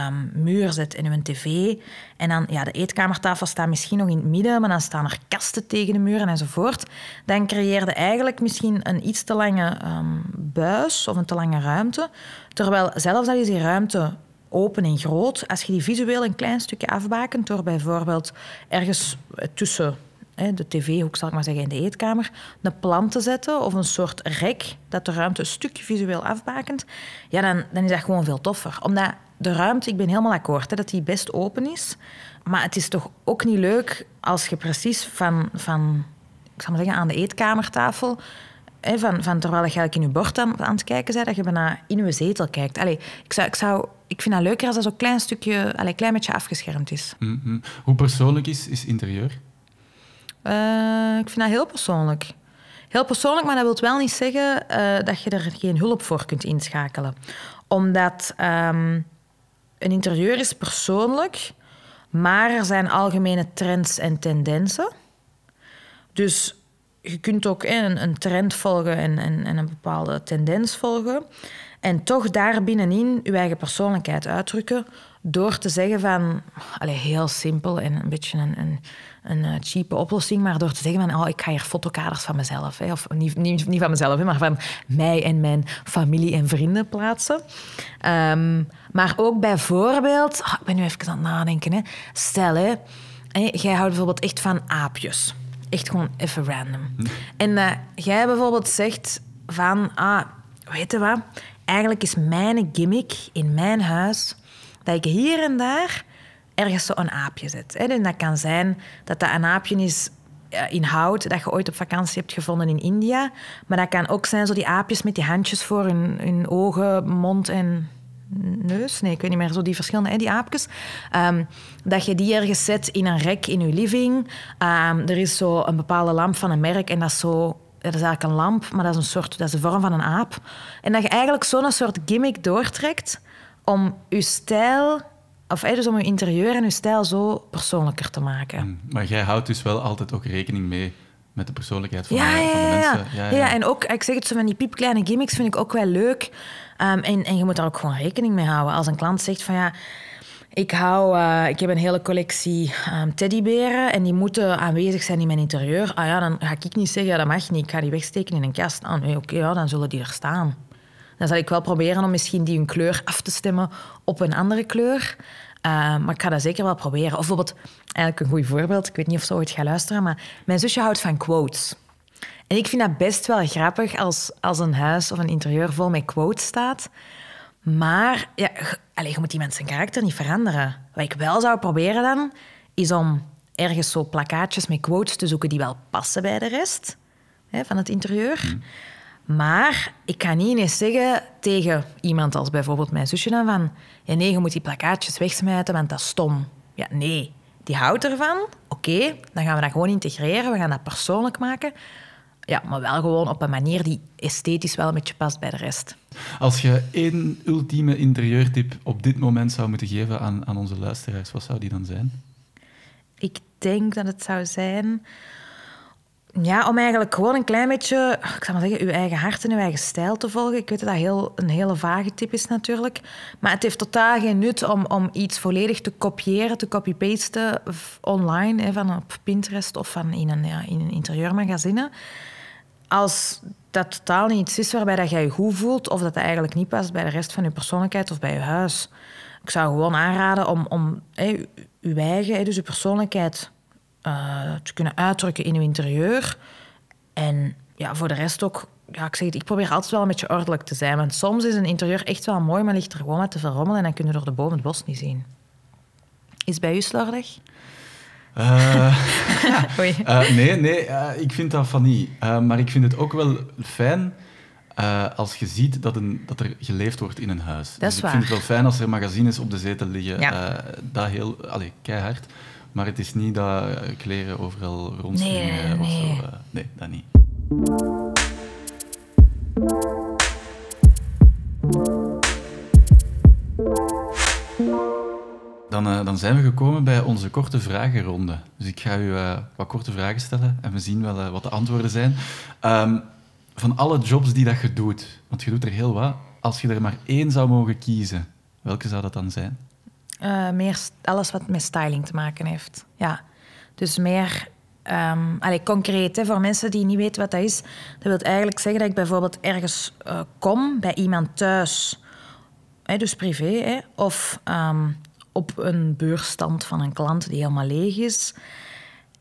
um, muur zet in je tv, en dan, ja, de eetkamertafel staat misschien nog in het midden, maar dan staan er kasten tegen de muren enzovoort, dan creëer je eigenlijk misschien een iets te lange um, buis of een te lange ruimte. Terwijl zelfs al is die ruimte open en groot, als je die visueel een klein stukje afbakent door bijvoorbeeld ergens tussen de tv-hoek zal ik maar zeggen, in de eetkamer, een plant te zetten of een soort rek dat de ruimte een stukje visueel afbakent, ja, dan, dan is dat gewoon veel toffer. Omdat de ruimte, ik ben helemaal akkoord hè, dat die best open is, maar het is toch ook niet leuk als je precies van, van ik zal maar zeggen, aan de eetkamertafel Hè, van, van terwijl je eigenlijk in je bord aan, aan het kijken bent, dat je bijna in je zetel kijkt. Allee, ik, zou, ik, zou, ik vind dat leuker als dat zo'n klein stukje, klein beetje afgeschermd is. Mm -hmm. Hoe persoonlijk is, is interieur? Uh, ik vind dat heel persoonlijk. Heel persoonlijk, maar dat wil wel niet zeggen uh, dat je er geen hulp voor kunt inschakelen. Omdat um, een interieur is persoonlijk, maar er zijn algemene trends en tendensen. Dus je kunt ook een, een trend volgen en, en, en, een bepaalde tendens volgen. En toch daar binnenin je eigen persoonlijkheid uitdrukken. Door te zeggen van, allez, heel simpel en een beetje een, een een uh, cheape oplossing, maar door te zeggen van, oh, ik ga hier fotokaders van mezelf, hè, of niet, niet, niet van mezelf, hè, maar van mij en mijn familie en vrienden plaatsen. Um, maar ook bijvoorbeeld, oh, ik ben nu even aan het nadenken, hè. stel, hè, jij houdt bijvoorbeeld echt van aapjes. Echt gewoon even random. Hm. En uh, jij bijvoorbeeld zegt van, ah, weet je wat, eigenlijk is mijn gimmick in mijn huis dat ik hier en daar ergens zo een aapje zet. En dat kan zijn dat dat een aapje is in hout dat je ooit op vakantie hebt gevonden in India. Maar dat kan ook zijn zo die aapjes met die handjes voor hun, hun ogen, mond en neus. Nee, ik weet niet meer. Zo die verschillende, die aapjes. Um, dat je die ergens zet in een rek in je living. Um, er is zo een bepaalde lamp van een merk en dat is zo... Dat is eigenlijk een lamp, maar dat is, een soort, dat is de vorm van een aap. En dat je eigenlijk zo'n soort gimmick doortrekt om je stijl of dus om je interieur en je stijl zo persoonlijker te maken. Mm, maar jij houdt dus wel altijd ook rekening mee met de persoonlijkheid van, de, van de mensen. Ja, ja, ja, en ook, ik zeg het zo van die piepkleine gimmicks vind ik ook wel leuk. Um, en, en je moet daar ook gewoon rekening mee houden. Als een klant zegt van ja, ik, hou, uh, ik heb een hele collectie um, teddyberen en die moeten aanwezig zijn in mijn interieur. Ah ja, dan ga ik niet zeggen, ja, dat mag niet. Ik ga die wegsteken in een kast. Ah nee, oké, okay, ja, dan zullen die er staan. Dan zal ik wel proberen om misschien die een kleur af te stemmen op een andere kleur. Uh, maar ik ga dat zeker wel proberen. Of bijvoorbeeld, eigenlijk een goed voorbeeld, ik weet niet of ze ooit gaat luisteren, maar mijn zusje houdt van quotes. En ik vind dat best wel grappig als, als een huis of een interieur vol met quotes staat. Maar ja, allez, je moet die mensen karakter niet veranderen. Wat ik wel zou proberen dan, is om ergens zo plakkaatjes met quotes te zoeken die wel passen bij de rest hè, van het interieur. Hmm. Maar ik kan niet eens zeggen tegen iemand als bijvoorbeeld mijn zusje dan van... Ja, nee, je moet die plakkaatjes wegsmijten, want dat is stom. Ja, nee. Die houdt ervan. Oké, dan gaan we dat gewoon integreren. We gaan dat persoonlijk maken. Ja, maar wel gewoon op een manier die esthetisch wel een beetje past bij de rest. Als je één ultieme interieurtip op dit moment zou moeten geven aan, aan onze luisteraars, wat zou die dan zijn? Ik denk dat het zou zijn ja, om eigenlijk gewoon een klein beetje, ik zou maar zeggen, uw eigen hart en uw eigen stijl te volgen. Ik weet dat dat heel, een hele vage tip is natuurlijk. Maar het heeft totaal geen nut om, om iets volledig te kopiëren, te copy-pasten online, hè, van op Pinterest of van in een, ja, in een interieurmagazine. Als dat totaal niet iets is waarbij dat jij je goed voelt of dat dat eigenlijk niet past bij de rest van je persoonlijkheid of bij je huis. Ik zou gewoon aanraden om, om hè, uw eigen, dus je persoonlijkheid uh, te kunnen uitdrukken in uw interieur. En ja, voor de rest ook, ja, ik zeg het, ik probeer altijd wel een beetje ordelijk te zijn. Want soms is een interieur echt wel mooi, maar ligt er gewoon wat te verrommelen en dan kun je door de bomen het bos niet zien. Is bij u slordig? Uh, uh, nee, nee ik vind dat van niet. maar ik vind het ook wel fijn als je ziet dat, een, dat er geleefd wordt in een huis. Dat is dus waar. ik vind het wel fijn als er magazines op de zetel liggen. Ja. dat heel, allee, keihard. Maar het is niet dat kleren overal nee, nee. of zo. Uh, nee, dat niet. Dan, uh, dan zijn we gekomen bij onze korte vragenronde. Dus ik ga u uh, wat korte vragen stellen en we zien wel wat de antwoorden zijn. Um, van alle jobs die dat je doet, want je doet er heel wat, als je er maar één zou mogen kiezen, welke zou dat dan zijn? Uh, meer alles wat met styling te maken heeft. Ja. Dus meer um, concreet, hè, voor mensen die niet weten wat dat is. Dat wil eigenlijk zeggen dat ik bijvoorbeeld ergens uh, kom bij iemand thuis, hè, dus privé, hè, of um, op een beursstand van een klant die helemaal leeg is.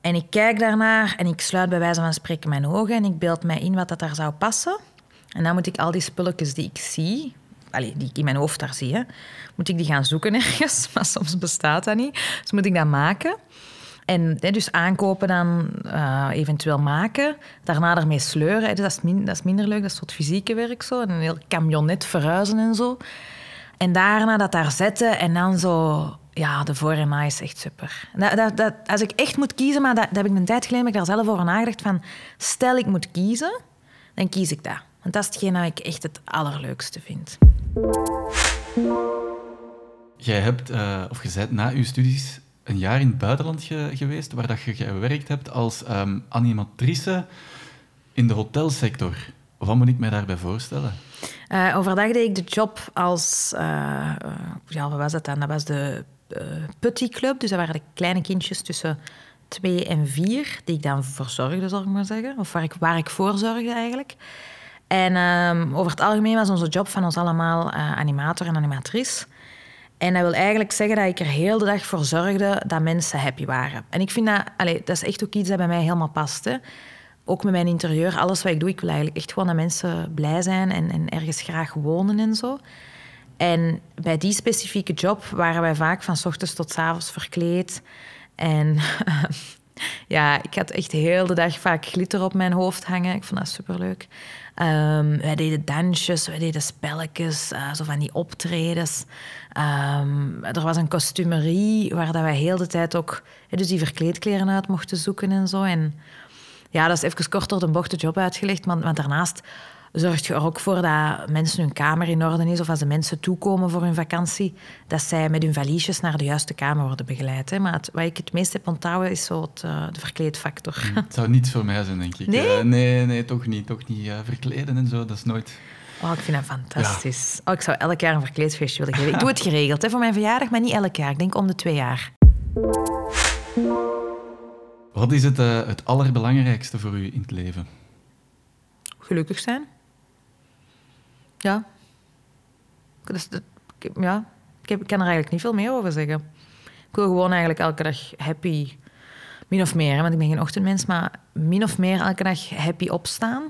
En ik kijk daarnaar en ik sluit bij wijze van spreken mijn ogen en ik beeld mij in wat dat daar zou passen. En dan moet ik al die spulletjes die ik zie, die ik in mijn hoofd daar zie, moet ik die gaan zoeken ergens. Maar soms bestaat dat niet. Dus moet ik dat maken. En dus aankopen dan uh, eventueel maken. Daarna ermee sleuren. Dus dat, is dat is minder leuk. Dat is het fysieke werk zo. En een heel camionet verhuizen en zo. En daarna dat daar zetten en dan zo... Ja, de voor en na is echt super. Dat, als ik echt moet kiezen, maar dat heb ik een tijd geleden ik daar zelf over nagedacht van... Stel ik moet kiezen, dan kies ik dat. Want dat is hetgeen dat ik echt het allerleukste vind. Jij hebt, uh, of je bent na je studies een jaar in het buitenland ge geweest, waar dat je gewerkt hebt als um, animatrice in de hotelsector. Wat moet ik mij daarbij voorstellen? Uh, overdag deed ik de job als... Uh, ja, wat was dat dan? Dat was de Putty Club. Dus dat waren de kleine kindjes tussen twee en vier, die ik dan verzorgde, zal ik maar zeggen. Of waar ik, waar ik voor zorgde eigenlijk. En um, over het algemeen was onze job van ons allemaal animator en animatrice. En dat wil eigenlijk zeggen dat ik er heel de dag voor zorgde dat mensen happy waren. En ik vind dat, dat is echt ook iets dat bij mij helemaal past. Hè. Ook met mijn interieur, alles wat ik doe, ik wil eigenlijk echt gewoon dat mensen blij zijn en, en ergens graag wonen en zo. En bij die specifieke job waren wij vaak van ochtends tot s avonds verkleed. En ja, ik had echt heel de dag vaak glitter op mijn hoofd hangen. Ik vond dat superleuk. Um, wij deden dansjes, wij deden spelletjes, uh, zo van die optredens. Um, er was een kostumerie waar dat wij heel de tijd ook dus die verkleedkleren uit mochten zoeken en zo. En ja, dat is even kort door de bocht de job uitgelegd. Maar, maar daarnaast zorgt je er ook voor dat mensen hun kamer in orde is. Of als de mensen toekomen voor hun vakantie, dat zij met hun valiesjes naar de juiste kamer worden begeleid. Hè. Maar het, wat ik het meest heb onthouden is zo het, uh, de verkleedfactor. Mm, het zou niets voor mij zijn, denk ik. Nee? Uh, nee, nee, toch niet. Toch niet. Uh, verkleden en zo, dat is nooit... Oh, ik vind dat fantastisch. Ja. Oh, ik zou elk jaar een verkleedfeestje willen geven. Ik doe het geregeld hè, voor mijn verjaardag, maar niet elk jaar. Ik denk om de twee jaar. Wat is het, het allerbelangrijkste voor u in het leven? Gelukkig zijn. Ja, Dus, dat- ik- ja, ik, heb, ik kan er eigenlijk niet veel meer over zeggen. Ik wil gewoon eigenlijk elke dag happy, min of meer, hè, want ik ben geen ochtendmens, maar min of meer elke dag happy opstaan.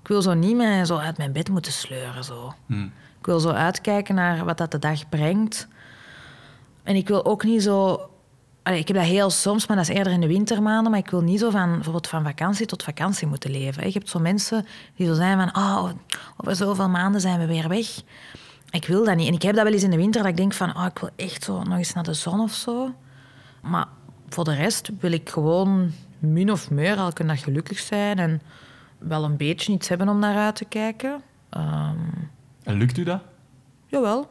Ik wil zo niet meer zo uit mijn bed moeten sleuren. Zo. Hm. Ik wil zo uitkijken naar wat dat de dag brengt. En ik wil ook niet zo... Allee, ik heb dat heel soms, maar dat is eerder in de wintermaanden. Maar ik wil niet zo van, bijvoorbeeld van vakantie tot vakantie moeten leven. Je hebt zo mensen die zo zijn van... Oh, over zoveel maanden zijn we weer weg. Ik wil dat niet. En ik heb dat wel eens in de winter, dat ik denk van... Oh, ik wil echt zo nog eens naar de zon of zo. Maar voor de rest wil ik gewoon min of meer elke dag gelukkig zijn. En wel een beetje iets hebben om naar uit te kijken. Ehm, En lukt u dat? Jawel.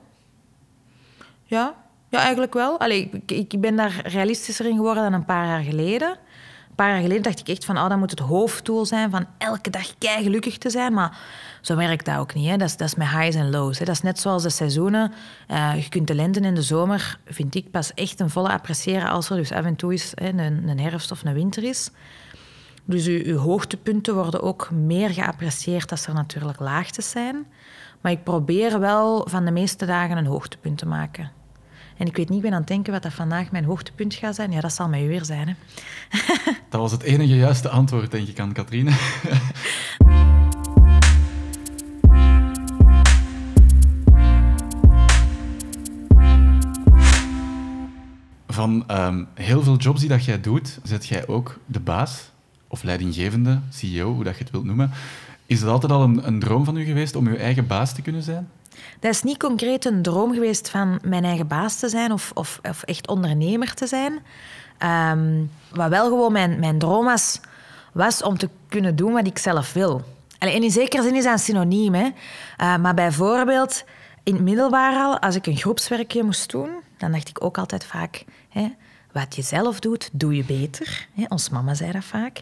Ja, ja eigenlijk wel. Allee, ik, ik ben daar realistischer in geworden dan een paar jaar geleden. Een paar jaar geleden dacht ik echt van, oh, dat moet het hoofddoel zijn van elke dag kei gelukkig te zijn. Maar zo werkt dat ook niet. Hè. Dat, is, dat is met highs en lows. Hè. Dat is net zoals de seizoenen. Eh, je kunt de lente en de zomer, vind ik, pas echt een volle appreciëren als er dus af en toe eens hè, een, een herfst of een winter is. Dus uw hoogtepunten worden ook meer geapprecieerd als er natuurlijk laagtes zijn. Maar ik probeer wel van de meeste dagen een hoogtepunt te maken. En ik weet niet, ik ben aan het denken wat dat vandaag mijn hoogtepunt gaat zijn. Ja, dat zal u weer zijn. Hè. Dat was het enige juiste antwoord, denk ik, aan Katrine. Van ehm, heel veel jobs die dat jij doet, zet jij ook de baas of leidinggevende, CEO, hoe dat je het wilt noemen. Is het altijd al een, een droom van u geweest om uw eigen baas te kunnen zijn? Dat is niet concreet een droom geweest van mijn eigen baas te zijn of, of, of echt ondernemer te zijn. Ehm, wat wel gewoon mijn, mijn droom was, om te kunnen doen wat ik zelf wil. En in zekere zin is dat een synoniem. Hè? Eh, maar bijvoorbeeld in het middelbaar al, als ik een groepswerkje moest doen, dan dacht ik ook altijd vaak... Hè, wat je zelf doet, doe je beter. Hè? Ons mama zei dat vaak.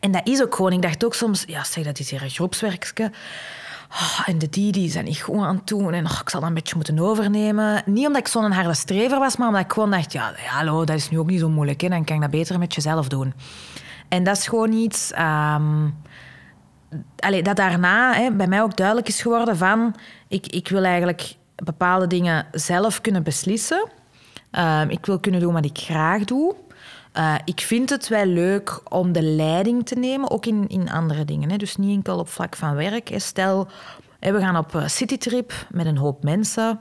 En dat is ook gewoon... Ik dacht ook soms, ja, zeg, dat is hier een groepswerkje. Oh, en de die, die zijn niet goed aan het doen. En oh, ik zal dat een beetje moeten overnemen. Niet omdat ik zo'n harde strever was, maar omdat ik gewoon dacht... Ja, hallo, dat is nu ook niet zo moeilijk. Hè? Dan kan ik dat beter met jezelf doen. En dat is gewoon iets... allee, dat daarna hè, bij mij ook duidelijk is geworden van... Ik, ik wil eigenlijk bepaalde dingen zelf kunnen beslissen. Ehm, ik wil kunnen doen wat ik graag doe. Eh, ik vind het wel leuk om de leiding te nemen, ook in, in andere dingen. Hè. Dus niet enkel op vlak van werk. Stel, we gaan op eh, citytrip met een hoop mensen.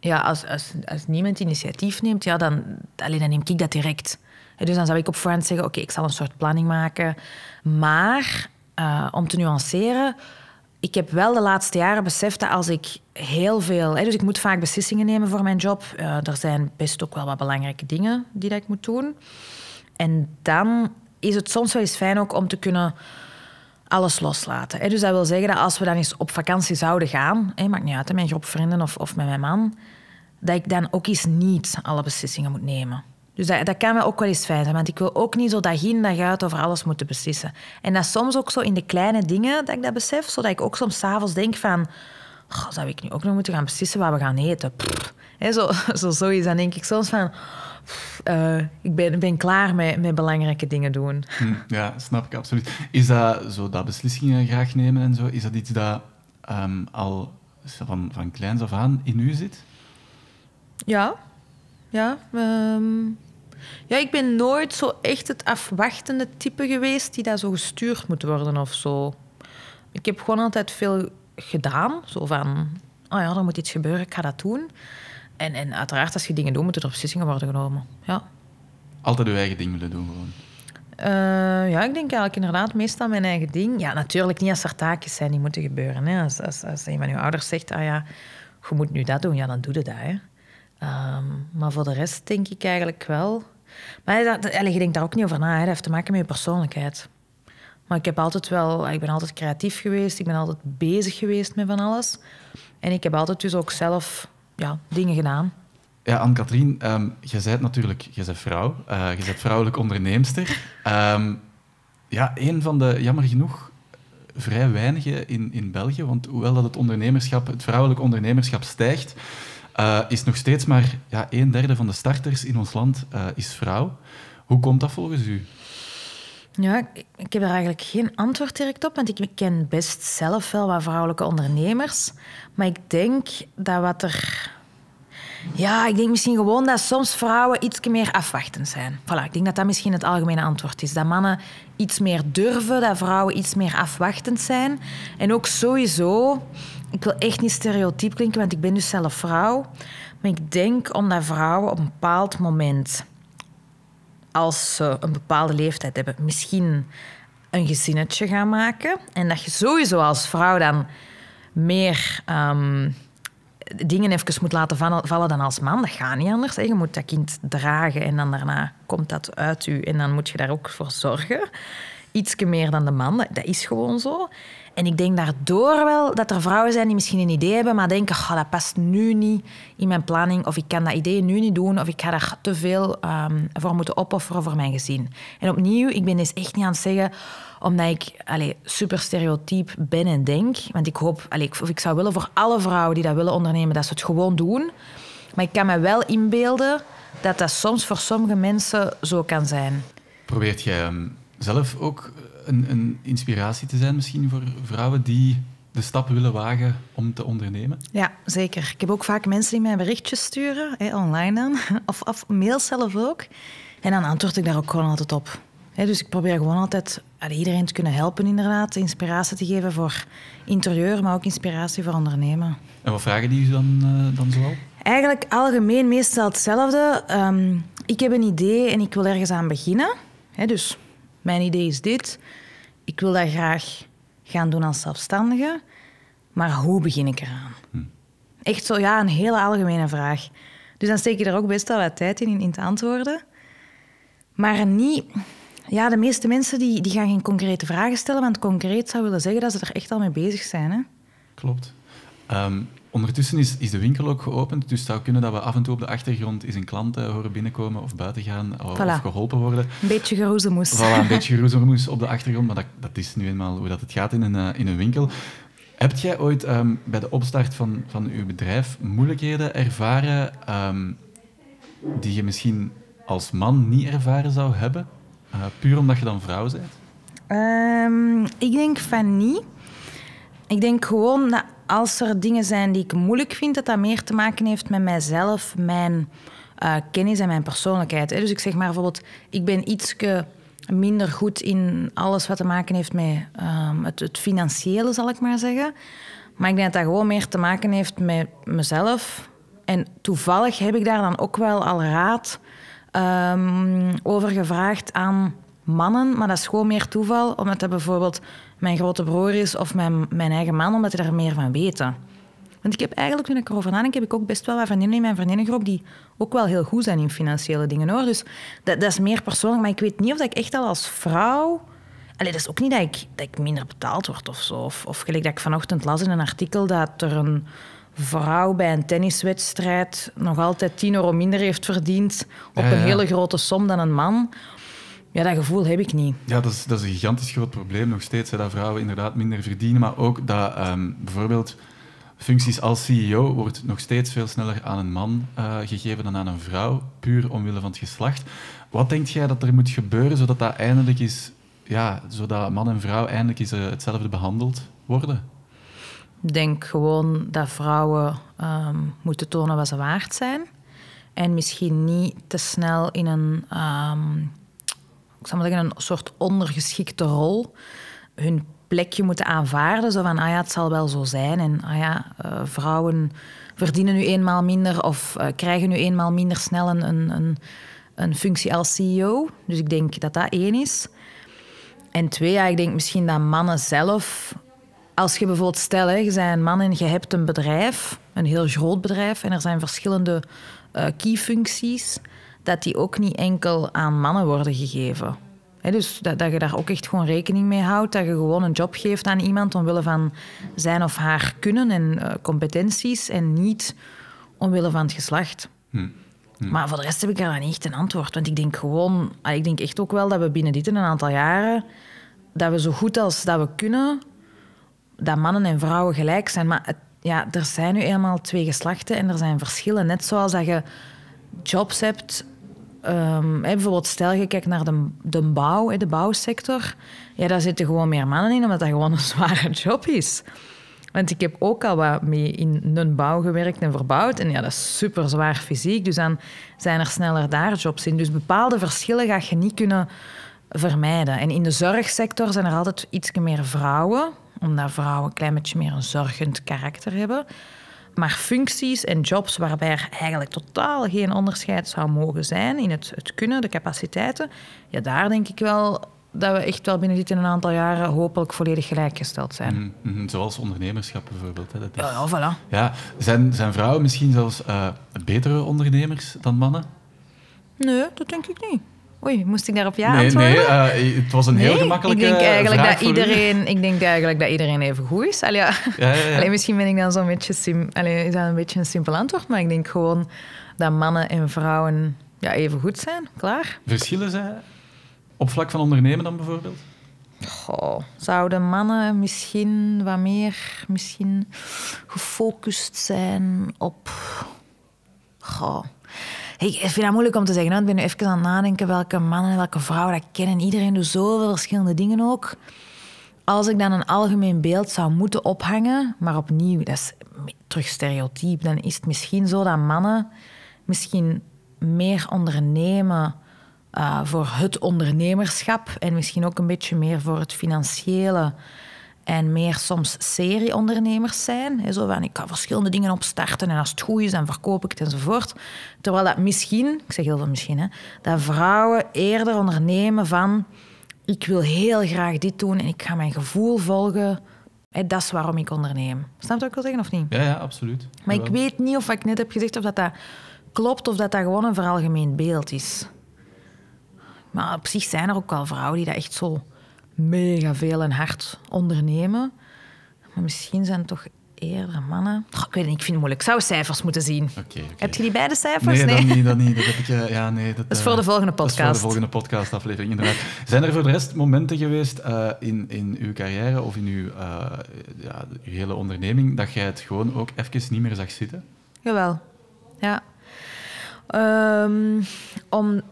Ja, als, als, als niemand initiatief neemt, ja, dan, alleen dan neem ik dat direct. Dus dan zou ik op voorhand zeggen, oké, ik zal een soort planning maken. Maar, eh, om te nuanceren, ik heb wel de laatste jaren beseft dat als ik heel veel... Hè, dus ik moet vaak beslissingen nemen voor mijn job. Eh, er zijn best ook wel wat belangrijke dingen die dat ik moet doen. En dan is het soms wel eens fijn ook om te kunnen alles loslaten. Hè. Dus dat wil zeggen dat als we dan eens op vakantie zouden gaan... Hè, maakt niet uit, met een groep vrienden of, of met mijn man... dat ik dan ook eens niet alle beslissingen moet nemen. Dus dat, dat kan wel ook wel eens fijn zijn. Want ik wil ook niet zo dag in dag uit over alles moeten beslissen. En dat soms ook zo in de kleine dingen dat ik dat besef. Zodat ik ook soms s'avonds denk van... "Goh, zou ik nu ook nog moeten gaan beslissen waar we gaan eten? Pff. Hè, zo, zo, zoiets. Dan denk ik soms van... pff, eh, ik ben, ben klaar met, met belangrijke dingen doen. Hm, ja, snap ik absoluut. Is dat zo dat beslissingen graag nemen en zo, is dat iets dat ehm, al van, van kleins af aan in u zit? Ja, ja. ehm, ja, ik ben nooit zo echt het afwachtende type geweest die dat zo gestuurd moet worden of zo. Ik heb gewoon altijd veel gedaan. Zo van, oh ja, er moet iets gebeuren, ik ga dat doen. En, en uiteraard, als je dingen doet, moeten er beslissingen worden genomen. Ja. Altijd uw eigen ding willen doen gewoon. Eh, ja, ik denk eigenlijk inderdaad meestal mijn eigen ding. Ja, natuurlijk niet als er taakjes zijn die moeten gebeuren. Hè. Als, als, als een van je ouders zegt, ah ja, je moet nu dat doen, ja, dan doe je dat. Hè. Ehm, maar voor de rest denk ik eigenlijk wel... Maar dat, je denkt daar ook niet over na. Hè. Dat heeft te maken met je persoonlijkheid. Maar ik heb altijd wel... Ik ben altijd creatief geweest. Ik ben altijd bezig geweest met van alles. En ik heb altijd dus ook zelf ja, dingen gedaan. Ja, Anne-Katrien, ehm je bent natuurlijk je bent vrouw. eh, je bent vrouwelijk onderneemster. Ehm, ja, een van de, jammer genoeg, vrij weinige in, in België. Want hoewel dat het, ondernemerschap, het vrouwelijk ondernemerschap stijgt, eh, is nog steeds maar ja, een derde van de starters in ons land eh, is vrouw. Hoe komt dat volgens u? Ja, ik, heb er eigenlijk geen antwoord direct op, want ik ken best zelf wel wat vrouwelijke ondernemers. Maar ik denk dat wat er... Ja, ik denk misschien gewoon dat soms vrouwen iets meer afwachtend zijn. Voilà, ik denk dat dat misschien het algemene antwoord is. Dat mannen iets meer durven, dat vrouwen iets meer afwachtend zijn. En ook sowieso, ik wil echt niet stereotyp klinken, want ik ben dus zelf vrouw. Maar ik denk omdat vrouwen op een bepaald moment als ze een bepaalde leeftijd hebben, misschien een gezinnetje gaan maken. En dat je sowieso als vrouw dan meer ehm, dingen even moet laten vallen dan als man. Dat gaat niet anders. Je moet dat kind dragen en dan daarna komt dat uit u en dan moet je daar ook voor zorgen. Ietsje meer dan de man, dat is gewoon zo. En ik denk daardoor wel dat er vrouwen zijn die misschien een idee hebben, maar denken, oh, dat past nu niet in mijn planning, of ik kan dat idee nu niet doen, of ik ga daar te veel um, voor moeten opofferen voor mijn gezin. En opnieuw, ik ben dus echt niet aan het zeggen, omdat ik allez, super stereotyp ben en denk, want ik hoop, allez, of ik zou willen voor alle vrouwen die dat willen ondernemen, dat ze het gewoon doen. Maar ik kan me wel inbeelden dat dat soms voor sommige mensen zo kan zijn. Probeert jij ehm, zelf ook een, een inspiratie te zijn misschien voor vrouwen die de stap willen wagen om te ondernemen? Ja, zeker. Ik heb ook vaak mensen die mij berichtjes sturen, hè, online dan, of, of mails zelf ook. En dan antwoord ik daar ook gewoon altijd op. dus ik probeer gewoon altijd iedereen te kunnen helpen, inderdaad. Inspiratie te geven voor interieur, maar ook inspiratie voor ondernemen. En wat vragen die u dan, uh, dan zoal? Eigenlijk algemeen meestal hetzelfde. Ehm, ik heb een idee en ik wil ergens aan beginnen. dus mijn idee is dit. Ik wil dat graag gaan doen als zelfstandige. Maar hoe begin ik eraan? Hm. Echt zo, ja, een hele algemene vraag. Dus dan steek je er ook best wel wat tijd in, in te antwoorden. Maar niet... Ja, de meeste mensen die, die gaan geen concrete vragen stellen, want concreet zou willen zeggen dat ze er echt al mee bezig zijn. Hè? Klopt. Um, Ondertussen is, is de winkel ook geopend, dus het zou kunnen dat we af en toe op de achtergrond eens een klant uh, horen binnenkomen of buiten gaan of, of geholpen worden. Een beetje geroezemoes. Voilà, een beetje geroezemoes op de achtergrond, maar dat, dat is nu eenmaal hoe dat het gaat in een, uh, in een winkel. Heb jij ooit um, bij de opstart van, van uw bedrijf moeilijkheden ervaren um, die je misschien als man niet ervaren zou hebben, puur omdat je dan vrouw bent? Um, ik denk van niet. Ik denk gewoon dat als er dingen zijn die ik moeilijk vind, dat dat meer te maken heeft met mijzelf, mijn uh, kennis en mijn persoonlijkheid. Hè. Dus ik zeg maar bijvoorbeeld, ik ben iets minder goed in alles wat te maken heeft met um, het, het, financiële, zal ik maar zeggen. Maar ik denk dat dat gewoon meer te maken heeft met mezelf. En toevallig heb ik daar dan ook wel al raad um, over gevraagd aan mannen, maar dat is gewoon meer toeval, omdat dat bijvoorbeeld mijn grote broer is of mijn, mijn eigen man, omdat die daar meer van weten. Want ik heb eigenlijk, toen ik erover nadenk, heb ik ook best wel wat vriendinnen in mijn vriendinnengroep die ook wel heel goed zijn in financiële dingen hoor. Dus dat, dat is meer persoonlijk, maar ik weet niet of ik echt al als vrouw. Allee, dat is ook niet dat ik, dat ik minder betaald word of zo. Of, of gelijk dat ik vanochtend las in een artikel dat er een vrouw bij een tenniswedstrijd nog altijd 10 euro minder heeft verdiend op een hele grote som dan een man. Ja, dat gevoel heb ik niet. Ja, dat is, dat is een gigantisch groot probleem nog steeds. Hè, dat vrouwen inderdaad minder verdienen. Maar ook dat ehm, bijvoorbeeld functies als CEO wordt nog steeds veel sneller aan een man uh, gegeven dan aan een vrouw. Puur omwille van het geslacht. Wat denk jij dat er moet gebeuren zodat dat eindelijk is... Ja, zodat man en vrouw eindelijk eens uh, hetzelfde behandeld worden? Ik denk gewoon dat vrouwen um, moeten tonen wat ze waard zijn. En misschien niet te snel in een... Um, ik zou maar zeggen, een soort ondergeschikte rol hun plekje moeten aanvaarden. Zo van, ah ja, het zal wel zo zijn. En ah ja, uh, vrouwen verdienen nu eenmaal minder of uh, krijgen nu eenmaal minder snel een, een, een, functie als CEO. Dus ik denk dat dat één is. En twee, ik denk misschien dat mannen zelf... Als je bijvoorbeeld stel, hè, je bent man en je hebt een bedrijf, een heel groot bedrijf, en er zijn verschillende uh, key-functies dat die ook niet enkel aan mannen worden gegeven. dus dat, dat, je daar ook echt gewoon rekening mee houdt. Dat je gewoon een job geeft aan iemand omwille van zijn of haar kunnen en uh, competenties en niet omwille van het geslacht. Hm. Hm. Maar voor de rest heb ik daar niet echt een antwoord. Want ik denk gewoon, ah, ik denk echt ook wel dat we binnen dit een aantal jaren, dat we zo goed als dat we kunnen, dat mannen en vrouwen gelijk zijn. Maar ja, er zijn nu eenmaal twee geslachten en er zijn verschillen. Net zoals dat je jobs hebt hè, bijvoorbeeld stel je kijkt naar de, de bouw, de bouwsector. Ja, daar zitten gewoon meer mannen in, omdat dat gewoon een zware job is. Want ik heb ook al wat mee in een bouw gewerkt en verbouwd. En ja, dat is super zwaar fysiek. Dus dan zijn er sneller daar jobs in. Dus bepaalde verschillen ga je niet kunnen vermijden. En in de zorgsector zijn er altijd iets meer vrouwen, omdat vrouwen een klein beetje meer een zorgend karakter hebben. Maar functies en jobs waarbij er eigenlijk totaal geen onderscheid zou mogen zijn in het, het kunnen, de capaciteiten, ja, daar denk ik wel dat we echt wel binnen dit in een aantal jaren hopelijk volledig gelijkgesteld zijn. Mhm, mhm, zoals ondernemerschap bijvoorbeeld. Hè. Dat is- Ja, ja, voilà. Ja, zijn, zijn vrouwen misschien zelfs eh, betere ondernemers dan mannen? Nee, dat denk ik niet. Oei, moest ik daarop ja nee, antwoorden? nee eh, het was een heel gemakkelijke ik denk eigenlijk vraag dat u. iedereen, ik denk eigenlijk dat iedereen even goed is. Allee, ja. Ja, ja, ja. Allee, misschien ben ik dan zo'n beetje, sim, allee, is dat een beetje een simpel antwoord, maar ik denk gewoon dat mannen en vrouwen ja, even goed zijn. Klaar. Verschillen zij op vlak van ondernemen dan bijvoorbeeld? Goh, zouden mannen misschien wat meer misschien gefocust zijn op. Goh. Ik vind het moeilijk om te zeggen. Ik ben nu even aan het nadenken welke mannen en welke vrouwen dat kennen. Iedereen doet zoveel verschillende dingen ook. Als ik dan een algemeen beeld zou moeten ophangen, maar opnieuw, dat is terug stereotyp, dan is het misschien zo dat mannen misschien meer ondernemen eh, voor het ondernemerschap en misschien ook een beetje meer voor het financiële en meer soms serieondernemers zijn. Zo van, ik kan verschillende dingen opstarten en als het goed is, dan verkoop ik het enzovoort. Terwijl dat misschien, ik zeg heel veel misschien, hè, dat vrouwen eerder ondernemen van ik wil heel graag dit doen en ik ga mijn gevoel volgen. Dat is waarom ik onderneem. Snap je wat ik wil zeggen of niet? Ja, ja, absoluut. Maar ik weet niet of wat ik net heb gezegd of dat, dat klopt of dat dat gewoon een veralgemeen beeld is. Maar op zich zijn er ook wel vrouwen die dat echt zo mega veel en hard ondernemen. Maar misschien zijn het toch eerder mannen. Ik weet niet, ik vind het moeilijk. Ik zou cijfers moeten zien. Oké, oké. Heb je die beide cijfers? Nee, dat niet, dat niet. Dat heb ik, eh, ja, nee, dat, Dat is eh, voor de volgende Dat is voor de podcast. volgende podcastaflevering, inderdaad. Zijn er voor de rest momenten geweest eh, in, in uw carrière of in uw, eh, ja, uw hele onderneming dat jij het gewoon ook even niet meer zag zitten? Jawel, ja. Ehm, om,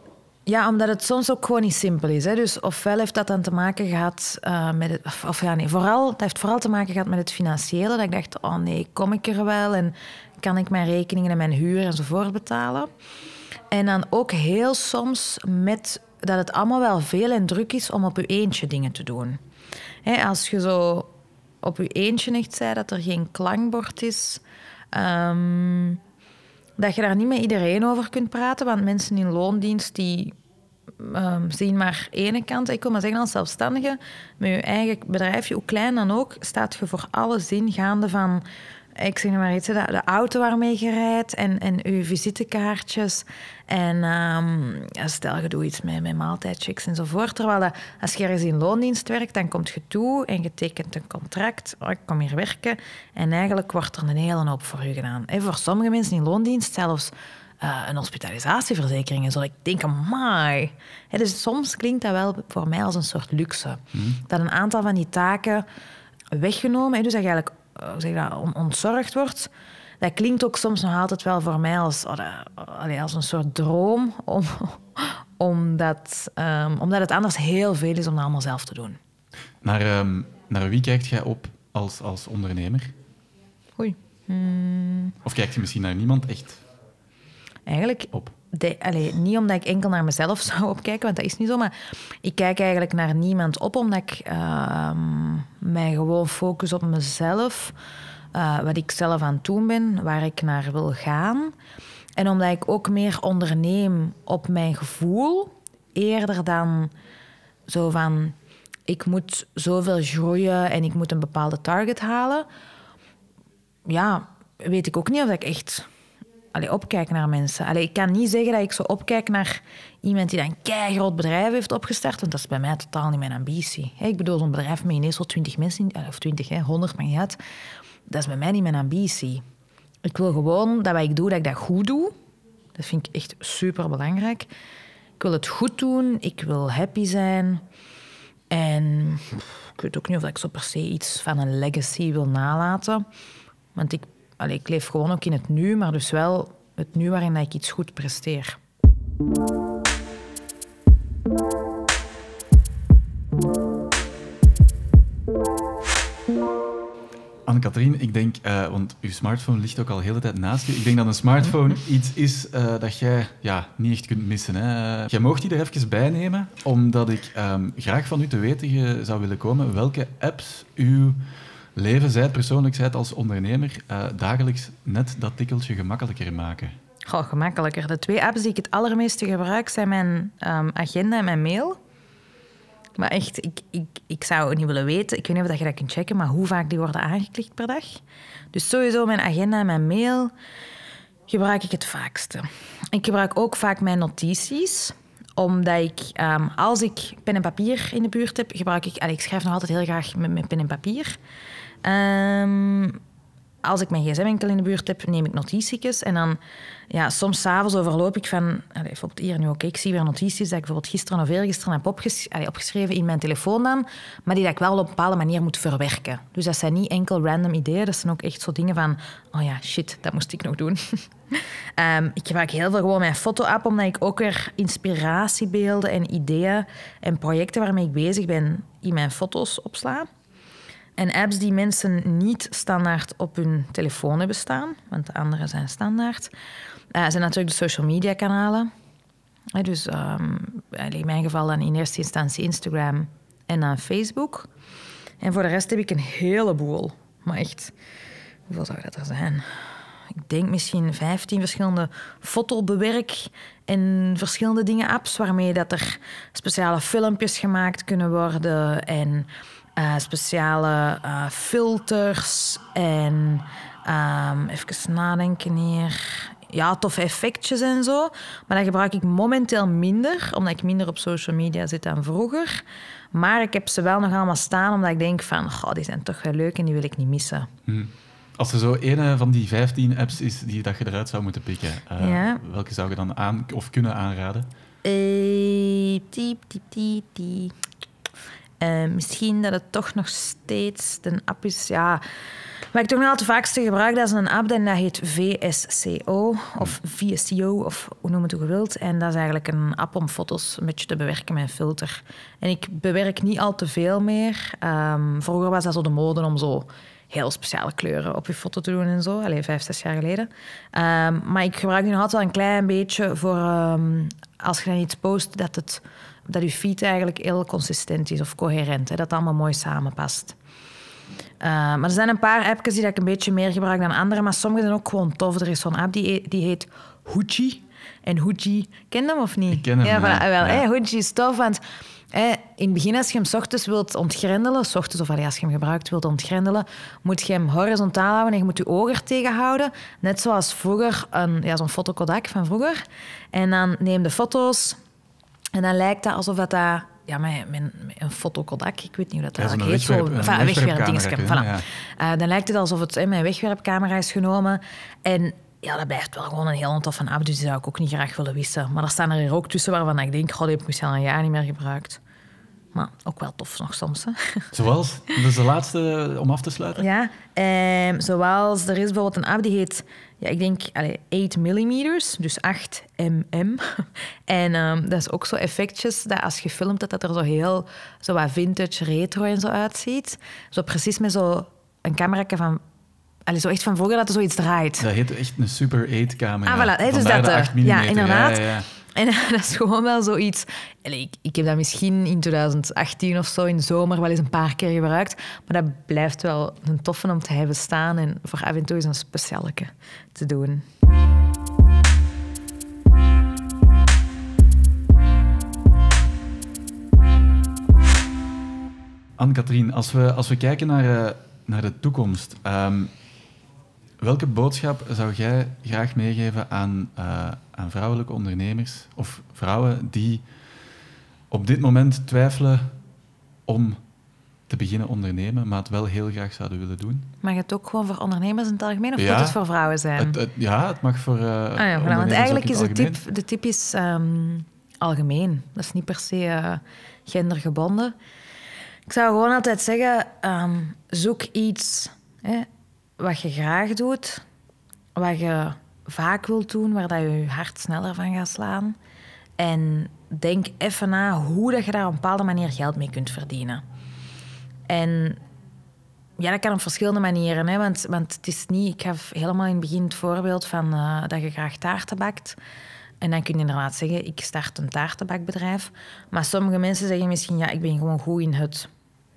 ja, omdat het soms ook gewoon niet simpel is. Hè. Dus ofwel heeft dat dan te maken gehad eh, met. Of, ja, nee, vooral, het heeft vooral te maken gehad met het financiële. Dat ik dacht, oh nee, kom ik er wel? En kan ik mijn rekeningen en mijn huur enzovoort betalen? En dan ook heel soms met dat het allemaal wel veel en druk is om op je eentje dingen te doen. Hè, als je zo op je eentje echt zei dat er geen klankbord is... ehm, dat je daar niet met iedereen over kunt praten, want mensen in loondienst die ehm, zien maar ene kant. Ik wil maar zeggen, als zelfstandige, met je eigen bedrijfje, hoe klein dan ook, staat je voor alles in, gaande van, ik zeg maar iets, de, auto waarmee je rijdt en, en je visitekaartjes. En ja, stel, je doet iets met, met maaltijdchecks enzovoort. Terwijl dat, als je ergens in loondienst werkt, dan komt je toe en je tekent een contract. Oh, ik kom hier werken. En eigenlijk wordt er een hele hoop voor je gedaan. En voor sommige mensen in loondienst zelfs eh, een hospitalisatieverzekering. En zo. Ik denk, amai. Dus soms klinkt dat wel voor mij als een soort luxe. Dat een aantal van die taken weggenomen, hè, dus dat je eigenlijk eh, zeg dat, on- ontzorgd wordt. Dat klinkt ook soms nog altijd wel voor mij als, oh, allee, als een soort droom. Om, omdat, ehm, omdat het anders heel veel is om dat allemaal zelf te doen. Naar, ehm, naar wie kijkt jij op als, als ondernemer? Oei. Of kijkt je misschien naar niemand echt Eigenlijk op? de, allee, niet omdat ik enkel naar mezelf zou opkijken, want dat is niet zo. Maar ik kijk eigenlijk naar niemand op, omdat ik ehm, mij gewoon focus op mezelf. eh, wat ik zelf aan het doen ben, waar ik naar wil gaan. En omdat ik ook meer onderneem op mijn gevoel, eerder dan zo van... Ik moet zoveel groeien en ik moet een bepaalde target halen. Ja, weet ik ook niet of ik echt allee, opkijk naar mensen. Allee, ik kan niet zeggen dat ik zo opkijk naar iemand die dan een groot bedrijf heeft opgestart, want dat is bij mij totaal niet mijn ambitie. Ik bedoel, zo'n bedrijf met ineens zo 20 mensen, of 20, hè, 100, maar niet. Dat is bij mij niet mijn ambitie. Ik wil gewoon dat wat ik doe, dat ik dat goed doe. Dat vind ik echt super belangrijk. Ik wil het goed doen, ik wil happy zijn. En ik weet ook niet of ik zo per se iets van een legacy wil nalaten. Want ik, allee, ik leef gewoon ook in het nu, maar dus wel het nu waarin ik iets goed presteer. Anne-Katrien, ik denk, eh, want uw smartphone ligt ook al de hele tijd naast je. Ik denk dat een smartphone iets is eh, dat jij ja, niet echt kunt missen. Hè. Eh, jij mocht die er even bij nemen, omdat ik ehm, graag van u te weten zou willen komen welke apps uw leven, zijt persoonlijk, zijt als ondernemer, uh, dagelijks net dat tikkeltje gemakkelijker maken. Goh, gemakkelijker. De twee apps die ik het allermeeste gebruik zijn mijn um, agenda en mijn mail. Maar echt, ik, ik, ik zou niet willen weten, ik weet niet of je dat kunt checken, maar hoe vaak die worden aangeklikt per dag. Dus sowieso mijn agenda en mijn mail gebruik ik het vaakste. Ik gebruik ook vaak mijn notities omdat ik, um, als ik pen en papier in de buurt heb, gebruik ik... Allee, ik schrijf nog altijd heel graag met, met pen en papier. Um, als ik mijn gsm-enkel in de buurt heb, neem ik notitietjes. En dan, ja, soms s'avonds overloop ik van... Allez, bijvoorbeeld hier nu ook. Ik zie weer notities dat ik bijvoorbeeld gisteren of eergisteren heb opgeschreven in mijn telefoon. Maar die dat ik wel op een bepaalde manier moet verwerken. Dus dat zijn niet enkel random ideeën. Dat zijn ook echt zo dingen van... Oh ja, shit, dat moest ik nog doen. um, ik gebruik heel veel gewoon mijn foto-app, omdat ik ook weer inspiratiebeelden en ideeën en projecten waarmee ik bezig ben in mijn foto's opsla. En apps die mensen niet standaard op hun telefoon hebben staan, want de andere zijn standaard, uh, zijn natuurlijk de social media kanalen. Uh, dus um, in mijn geval dan in eerste instantie Instagram en dan Facebook. En voor de rest heb ik een heleboel. Maar echt, hoeveel zou dat er zijn? Ik denk misschien 15 verschillende fotobewerk en verschillende dingen apps waarmee dat er speciale filmpjes gemaakt kunnen worden en uh, speciale uh, filters en um, even nadenken hier. Ja, toffe effectjes en zo. Maar dat gebruik ik momenteel minder, omdat ik minder op social media zit dan vroeger. Maar ik heb ze wel nog allemaal staan, omdat ik denk van, goh, die zijn toch wel leuk en die wil ik niet missen. Hm. Als er zo een van die 15 apps is die dat je eruit zou moeten pikken, uh, ja. welke zou je dan aan of kunnen aanraden? Uh, misschien dat het toch nog steeds de app is. Ja, wat ik toch nog het vaakste gebruik, dat is een app en dat heet VSCO of VSCO of hoe noem het wilt. En dat is eigenlijk een app om foto's een beetje te bewerken met een filter. En ik bewerk niet al te veel meer. Um, vroeger was dat zo de mode om zo heel speciale kleuren op je foto te doen en zo. Alleen vijf, zes jaar geleden. Um, maar ik gebruik die nog altijd wel een klein beetje voor um, als je dan iets post, dat, het, dat je feed eigenlijk heel consistent is of coherent. Hè, dat het allemaal mooi samenpast. Uh, maar er zijn een paar appjes die ik een beetje meer gebruik dan andere, maar sommige zijn ook gewoon tof. Er is zo'n app die, die heet Hoochie. En Hoochie, ken je hem of niet? Ik ken hem, ja. Voilà, wel, ja. Hoochie is tof, want in het begin, als je hem ochtends wilt ontgrendelen, ochtends of als je hem gebruikt wilt ontgrendelen, moet je hem horizontaal houden en je moet je ogen er tegen houden. Net zoals vroeger, een, ja, zo'n fotokodak van vroeger. En dan neem de foto's en dan lijkt het alsof dat... dat ja, met, met, een fotokodak, ik weet niet hoe dat ja, eigenlijk heet. Wegwerp, zo, een wegwerpdingetje. wegwerpcamera, Voilà. ja. Uh, dan lijkt het alsof het mijn wegwerpcamera is genomen. En ja, dat blijft wel gewoon een heel toffe app, dus die zou ik ook niet graag willen wissen. Maar er staan er hier ook tussen waarvan ik denk, god, die heb ik misschien al een jaar niet meer gebruikt. Maar ook wel tof nog soms. Hè. Zoals? Dat is de laatste om af te sluiten. Ja, eh, zoals er is bijvoorbeeld een app die heet, ja, ik denk allee, 8 mm, dus 8 mm. en um, dat is ook zo effectjes dat als je filmt, dat dat er zo heel zo wat vintage, retro en zo uitziet. Zo precies met zo een camera van Allee, zo echt van vroeger dat er zoiets draait. Dat heet echt een Super 8 camera. Ah, voilà. Dus dat, de 8 mm. ja, inderdaad. Ja. En dat is gewoon wel zoiets. Ik, ik heb dat misschien in 2018 of zo in de zomer wel eens een paar keer gebruikt. Maar dat blijft wel een toffe om te hebben staan en voor af en toe eens een specialeke te doen. Anne-Katrien, als we, als we kijken naar, uh, naar de toekomst, um, welke boodschap zou jij graag meegeven aan, uh, aan vrouwelijke ondernemers of vrouwen die op dit moment twijfelen om te beginnen ondernemen, maar het wel heel graag zouden willen doen? Mag het ook gewoon voor ondernemers in het algemeen of Ja, moet het voor vrouwen zijn? Het, het- ja, het mag voor. uh, Ah ja, voilà, want eigenlijk is de tip, de tip is ehm, algemeen. Dat is niet per se eh, gendergebonden. Ik zou gewoon altijd zeggen, ehm, zoek iets hè, wat je graag doet, wat je vaak wilt doen, waar dat je hart sneller van gaat slaan. En denk even na hoe dat je daar op een bepaalde manier geld mee kunt verdienen. En ja, dat kan op verschillende manieren. Hè? Want, want het is niet... Ik gaf helemaal in het begin het voorbeeld van uh, dat je graag taarten bakt. En dan kun je inderdaad zeggen, ik start een taartenbakbedrijf. Maar sommige mensen zeggen misschien, ja, ik ben gewoon goed in het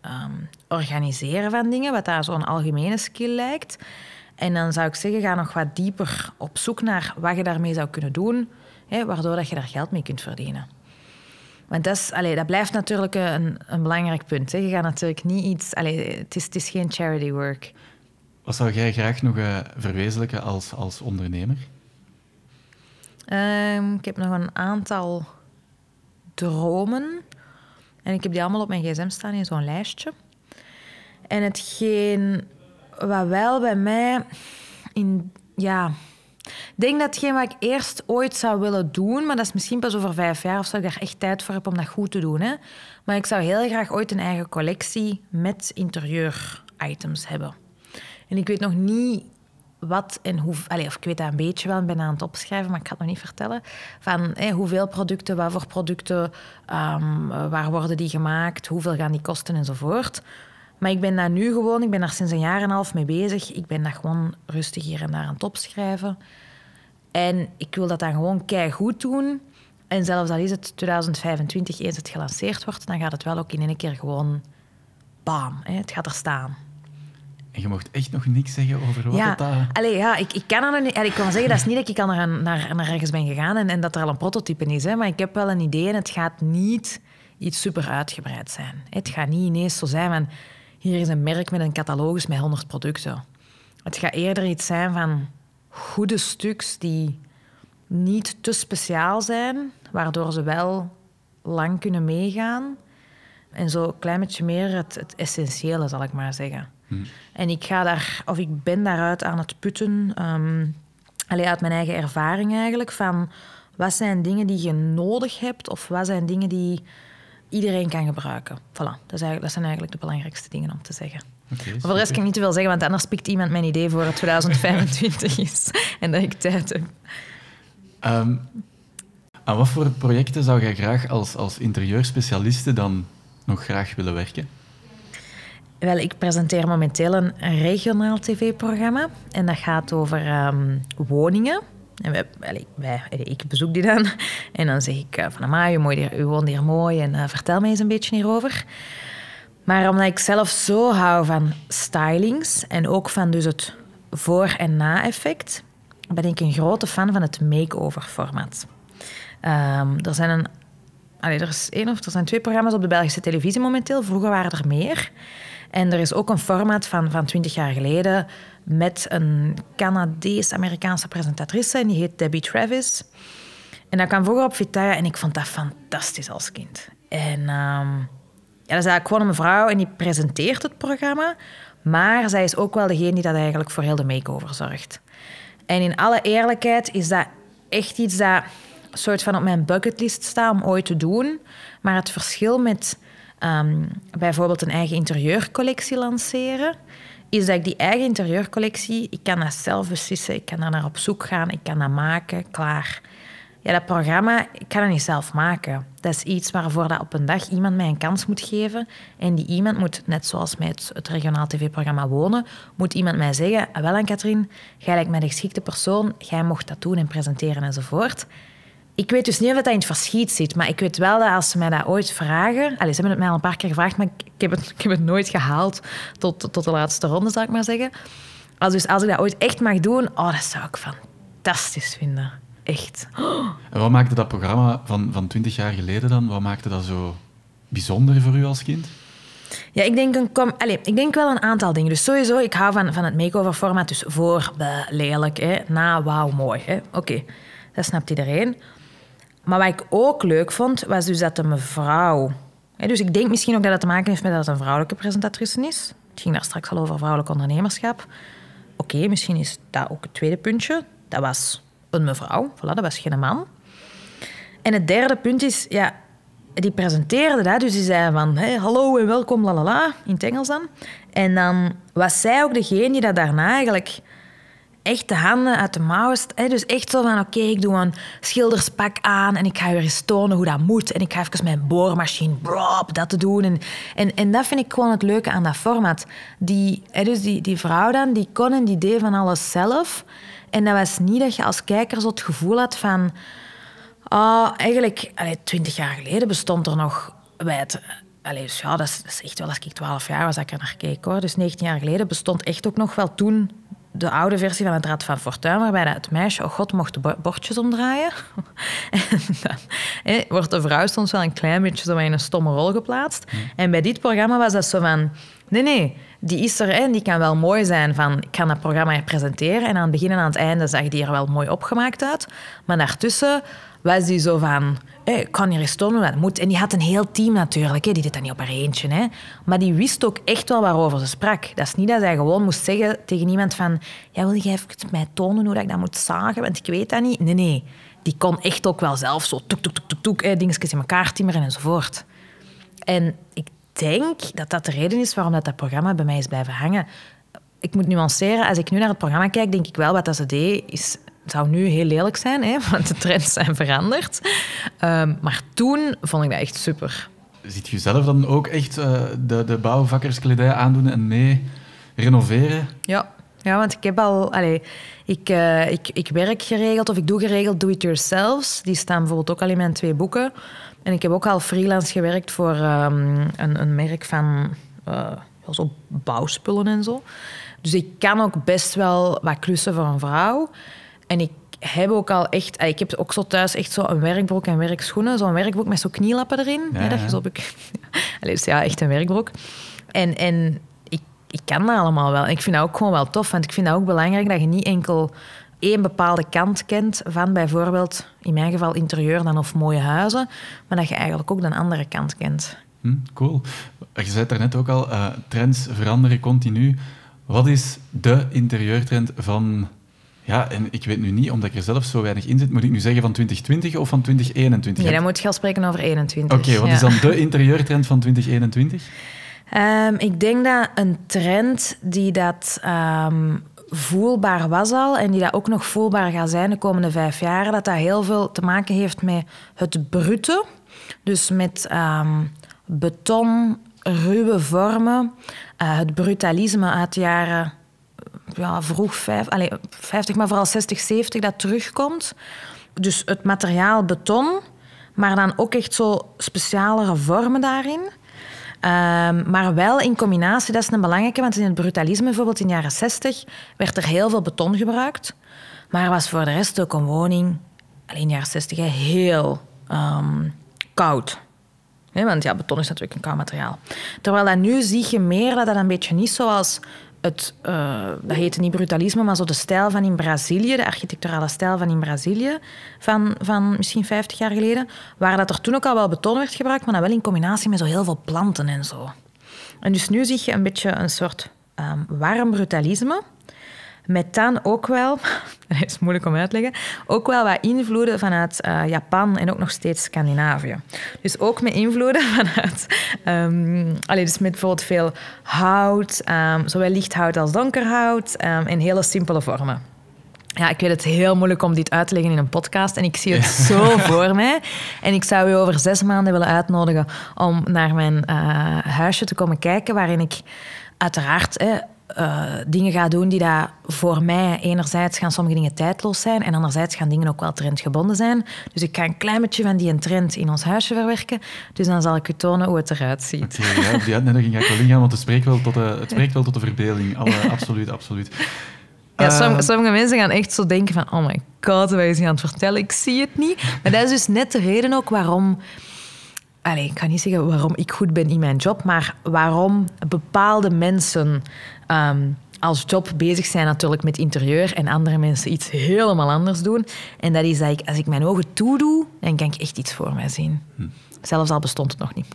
um, organiseren van dingen, wat daar zo'n algemene skill lijkt. En dan zou ik zeggen, ga nog wat dieper op zoek naar wat je daarmee zou kunnen doen, hè, waardoor dat je daar geld mee kunt verdienen. Want dat, is, allee, dat blijft natuurlijk een, een belangrijk punt. Hè. Je gaat natuurlijk niet iets... Allee, het, is, het is geen charity work. Wat zou jij graag nog uh, verwezenlijken als, als ondernemer? Um, ik heb nog een aantal dromen. En ik heb die allemaal op mijn gsm staan in zo'n lijstje. En hetgeen wat wel bij mij in... Ja, ik denk dat hetgeen wat ik eerst ooit zou willen doen, maar dat is misschien pas over vijf jaar of zo, ik daar echt tijd voor heb om dat goed te doen. Hè. Maar ik zou heel graag ooit een eigen collectie met interieur-items hebben. En ik weet nog niet wat en hoe... Of ik weet dat een beetje wel, ik ben aan het opschrijven, maar ik ga het nog niet vertellen. Van hoeveel producten, wat voor producten, um, waar worden die gemaakt, hoeveel gaan die kosten enzovoort. Maar ik ben daar nu gewoon, ik ben daar sinds een jaar en een half mee bezig. Ik ben dat gewoon rustig hier en daar aan het opschrijven. En ik wil dat dan gewoon goed doen. En zelfs al is het 2025 eens het gelanceerd wordt, dan gaat het wel ook in één keer gewoon bam, het gaat er staan. En je mocht echt nog niks zeggen over wat ja. het... Uh... Allee, ja, ik, ik kan er niet... Ik kan zeggen, dat is niet dat ik al naar, naar, naar ergens ben gegaan en, en dat er al een prototype is. Hè, maar ik heb wel een idee en het gaat niet iets super uitgebreid zijn. Het gaat niet ineens zo zijn van... Hier is een merk met een catalogus met 100 producten. Het gaat eerder iets zijn van goede stuks die niet te speciaal zijn, waardoor ze wel lang kunnen meegaan. En zo een klein beetje meer het, het essentiële, zal ik maar zeggen. Hmm. En ik ga daar, of ik ben daaruit aan het putten, um, uit mijn eigen ervaring eigenlijk, van wat zijn dingen die je nodig hebt of wat zijn dingen die iedereen kan gebruiken. Voilà, dat, is eigenlijk, dat zijn eigenlijk de belangrijkste dingen om te zeggen. Okay, maar voor de rest kan ik niet te veel zeggen, want anders pikt iemand mijn idee voor het 2025 is en dat ik tijd heb. Um, aan wat voor projecten zou jij graag als, als interieurspecialiste dan nog graag willen werken? Wel, ik presenteer momenteel een regionaal tv-programma. En dat gaat over um, woningen. En ik bezoek die dan. En dan zeg ik uh, van, Amai, u, woont hier mooi en uh, vertel mij eens een beetje hierover. Maar omdat ik zelf zo hou van stylings en ook van dus het voor- en na-effect, ben ik een grote fan van het make-over-format. Um, er zijn een er, is één of er zijn twee programma's op de Belgische televisie momenteel. Vroeger waren er meer. En er is ook een format van, van 20 jaar geleden met een Canadees-Amerikaanse presentatrice. En die heet Debbie Travis. En dat kwam vroeger op Vitaya en ik vond dat fantastisch als kind. En um, ja, dat is eigenlijk gewoon een mevrouw en die presenteert het programma. Maar zij is ook wel degene die dat eigenlijk voor heel de make-over zorgt. En in alle eerlijkheid is dat echt iets dat soort van op mijn bucketlist staat om ooit te doen. Maar het verschil met um, bijvoorbeeld een eigen interieurcollectie lanceren, is dat ik die eigen interieurcollectie, ik kan dat zelf beslissen, ik kan daar naar op zoek gaan, ik kan dat maken, klaar. Ja, dat programma, ik kan dat niet zelf maken. Dat is iets waarvoor dat op een dag iemand mij een kans moet geven. En die iemand moet, net zoals met het, regionaal tv-programma Wonen, moet iemand mij zeggen, ah, wel aan Katrien, jij lijkt mij de geschikte persoon, jij mocht dat doen en presenteren enzovoort. Ik weet dus niet of dat in het verschiet zit, maar ik weet wel dat als ze mij dat ooit vragen... Allez, ze hebben het mij al een paar keer gevraagd, maar ik, heb, het, ik heb het nooit gehaald tot, tot de laatste ronde, zou ik maar zeggen. Als, dus als ik dat ooit echt mag doen, oh, dat zou ik fantastisch vinden. Echt. En wat maakte dat programma van, van 20 jaar geleden dan? Wat maakte dat zo bijzonder voor u als kind? Ja, ik denk, een kom, allez, ik denk wel een aantal dingen. Dus sowieso, ik hou van, van het make-over format. Dus voor, lelijk, hè. na, wauw, mooi. Oké, dat snapt iedereen. Maar wat ik ook leuk vond, was dus dat de mevrouw... Dus ik denk misschien ook dat het te maken heeft met dat het een vrouwelijke presentatrice is. Het ging daar straks al over vrouwelijk ondernemerschap. Oké, misschien is dat ook het tweede puntje. Dat was een mevrouw, voilà, dat was geen man. En het derde punt is, ja, die presenteerde dat, dus die zei van hallo en welkom, lalala, in het Engels dan. En dan was zij ook degene die dat daarna eigenlijk echt de handen uit de mouwen. Dus echt zo van, oké, ik doe een schilderspak aan en ik ga je eens tonen hoe dat moet. En ik ga even mijn boormachine, brop, dat te doen. En, en, en dat vind ik gewoon het leuke aan dat format. Die, dus die, die vrouw dan, die kon en die deed van alles zelf. En dat was niet dat je als kijker zo het gevoel had van... Oh, eigenlijk, twintig jaar geleden bestond er nog... Bij dus ja, dat is, dat is, echt wel als ik 12 jaar was dat ik er naar keek. Hoor. Dus 19 jaar geleden bestond echt ook nog wel toen de oude versie van het Rad van Fortuin, waarbij het meisje, oh god, mocht de bordjes omdraaien. en dan wordt de vrouw soms wel een klein beetje zo in een stomme rol geplaatst. En bij dit programma was dat zo van... Nee, nee, die is er en die kan wel mooi zijn van... Ik ga dat programma presenteren en aan het begin en aan het einde zag die er wel mooi opgemaakt uit. Maar daartussen was die zo van... Ik kan hier eens tonen moet. En die had een heel team natuurlijk. Hè. Die deed dat niet op haar eentje. Hè. Maar die wist ook echt wel waarover ze sprak. Dat is niet dat zij gewoon moest zeggen tegen iemand van... Ja, wil je even mij tonen hoe dat ik dat moet zagen? Want ik weet dat niet. Nee, nee. Die kon echt ook wel zelf zo toek, toek, toek, toek, toek dingetjes in elkaar timmeren enzovoort. En ik denk dat dat de reden is waarom dat, dat programma bij mij is blijven hangen. Ik moet nuanceren. Als ik nu naar het programma kijk, denk ik wel wat dat ze deed is het zou nu heel lelijk zijn, hè, want de trends zijn veranderd. Um, maar toen vond ik dat echt super. Ziet je zelf dan ook echt uh, de, de bouwvakkerskledij aandoen en mee renoveren? Ja, ja want ik heb al... Allez, ik, uh, ik, ik werk geregeld of ik doe geregeld do-it-yourselfs. Die staan bijvoorbeeld ook al in mijn twee boeken. En ik heb ook al freelance gewerkt voor um, een, een merk van uh, zo bouwspullen en zo. Dus ik kan ook best wel wat klussen voor een vrouw. En ik heb ook al echt... Ik heb ook zo thuis echt zo een werkbroek en werkschoenen. Zo'n werkbroek met zo'n knielappen erin. Ja, dat is op ik... Allee, dus ja, echt een werkbroek. En, en ik, ik kan dat allemaal wel. En ik vind dat ook gewoon wel tof. Want ik vind dat ook belangrijk dat je niet enkel één bepaalde kant kent van bijvoorbeeld, in mijn geval interieur dan of mooie huizen, maar dat je eigenlijk ook de andere kant kent. Hm, cool. Je zei het net ook al, uh, trends veranderen continu. Wat is de interieurtrend van ja, en ik weet nu niet, omdat ik er zelf zo weinig in zit, moet ik nu zeggen van 2020 of van 2021? Nee, dan moet je al spreken over 21. Oké, wat is dan de interieurtrend van 2021? Ehm, ik denk dat een trend die dat ehm, voelbaar was al en die dat ook nog voelbaar gaat zijn de komende vijf jaar, dat dat heel veel te maken heeft met het brute. Dus met um, beton, ruwe vormen, uh, het brutalisme uit de jaren ja, vroeg vijf, allez, 50, maar vooral 60, 70 dat terugkomt. Dus het materiaal beton, maar dan ook echt zo specialere vormen daarin. Um, maar wel in combinatie, dat is een belangrijke, want in het brutalisme, bijvoorbeeld in de jaren 60, werd er heel veel beton gebruikt. Maar was voor de rest ook een woning, alleen in de jaren 60, heel um, koud. want ja, beton is natuurlijk een koud materiaal. Terwijl dat nu zie je meer dat dat een beetje niet zoals het, uh, dat heette niet brutalisme, maar zo de stijl van in Brazilië, de architecturale stijl van in Brazilië, van, van misschien 50 jaar geleden, waar dat er toen ook al wel beton werd gebruikt, maar dan wel in combinatie met zo heel veel planten en zo. En dus nu zie je een beetje een soort um, warm brutalisme, met dan ook wel, dat is moeilijk om uit te leggen, ook wel wat invloeden vanuit uh, Japan en ook nog steeds Scandinavië. Dus ook met invloeden vanuit, um, allee, dus met bijvoorbeeld veel hout, um, zowel licht hout als donker hout, um, in hele simpele vormen. Ja, ik weet het heel moeilijk om dit uit te leggen in een podcast en ik zie het zo voor mij. En ik zou u over zes maanden willen uitnodigen om naar mijn uh, huisje te komen kijken, waarin ik uiteraard uh, dingen ga doen die daar voor mij enerzijds gaan sommige dingen tijdloos zijn en anderzijds gaan dingen ook wel trendgebonden zijn. Dus ik ga een klein beetje van die trend in ons huisje verwerken. Dus dan zal ik u tonen hoe het eruit ziet. Okay, ja, die uitnodiging ga ik wel ingaan, want het spreekt wel tot de, het spreekt wel tot de verbeelding. Alle, absoluut, absoluut. Ja, sommige, ehm, sommige mensen gaan echt zo denken van... Oh my god, wij is aan het vertellen? Ik zie het niet. Maar dat is dus net de reden ook waarom Allee, ik kan niet zeggen waarom ik goed ben in mijn job, maar waarom bepaalde mensen ehm, als job bezig zijn natuurlijk met interieur en andere mensen iets helemaal anders doen. En dat is dat ik, als ik mijn ogen toedoe, dan kan ik echt iets voor mij zien. Hm. Zelfs al bestond het nog niet.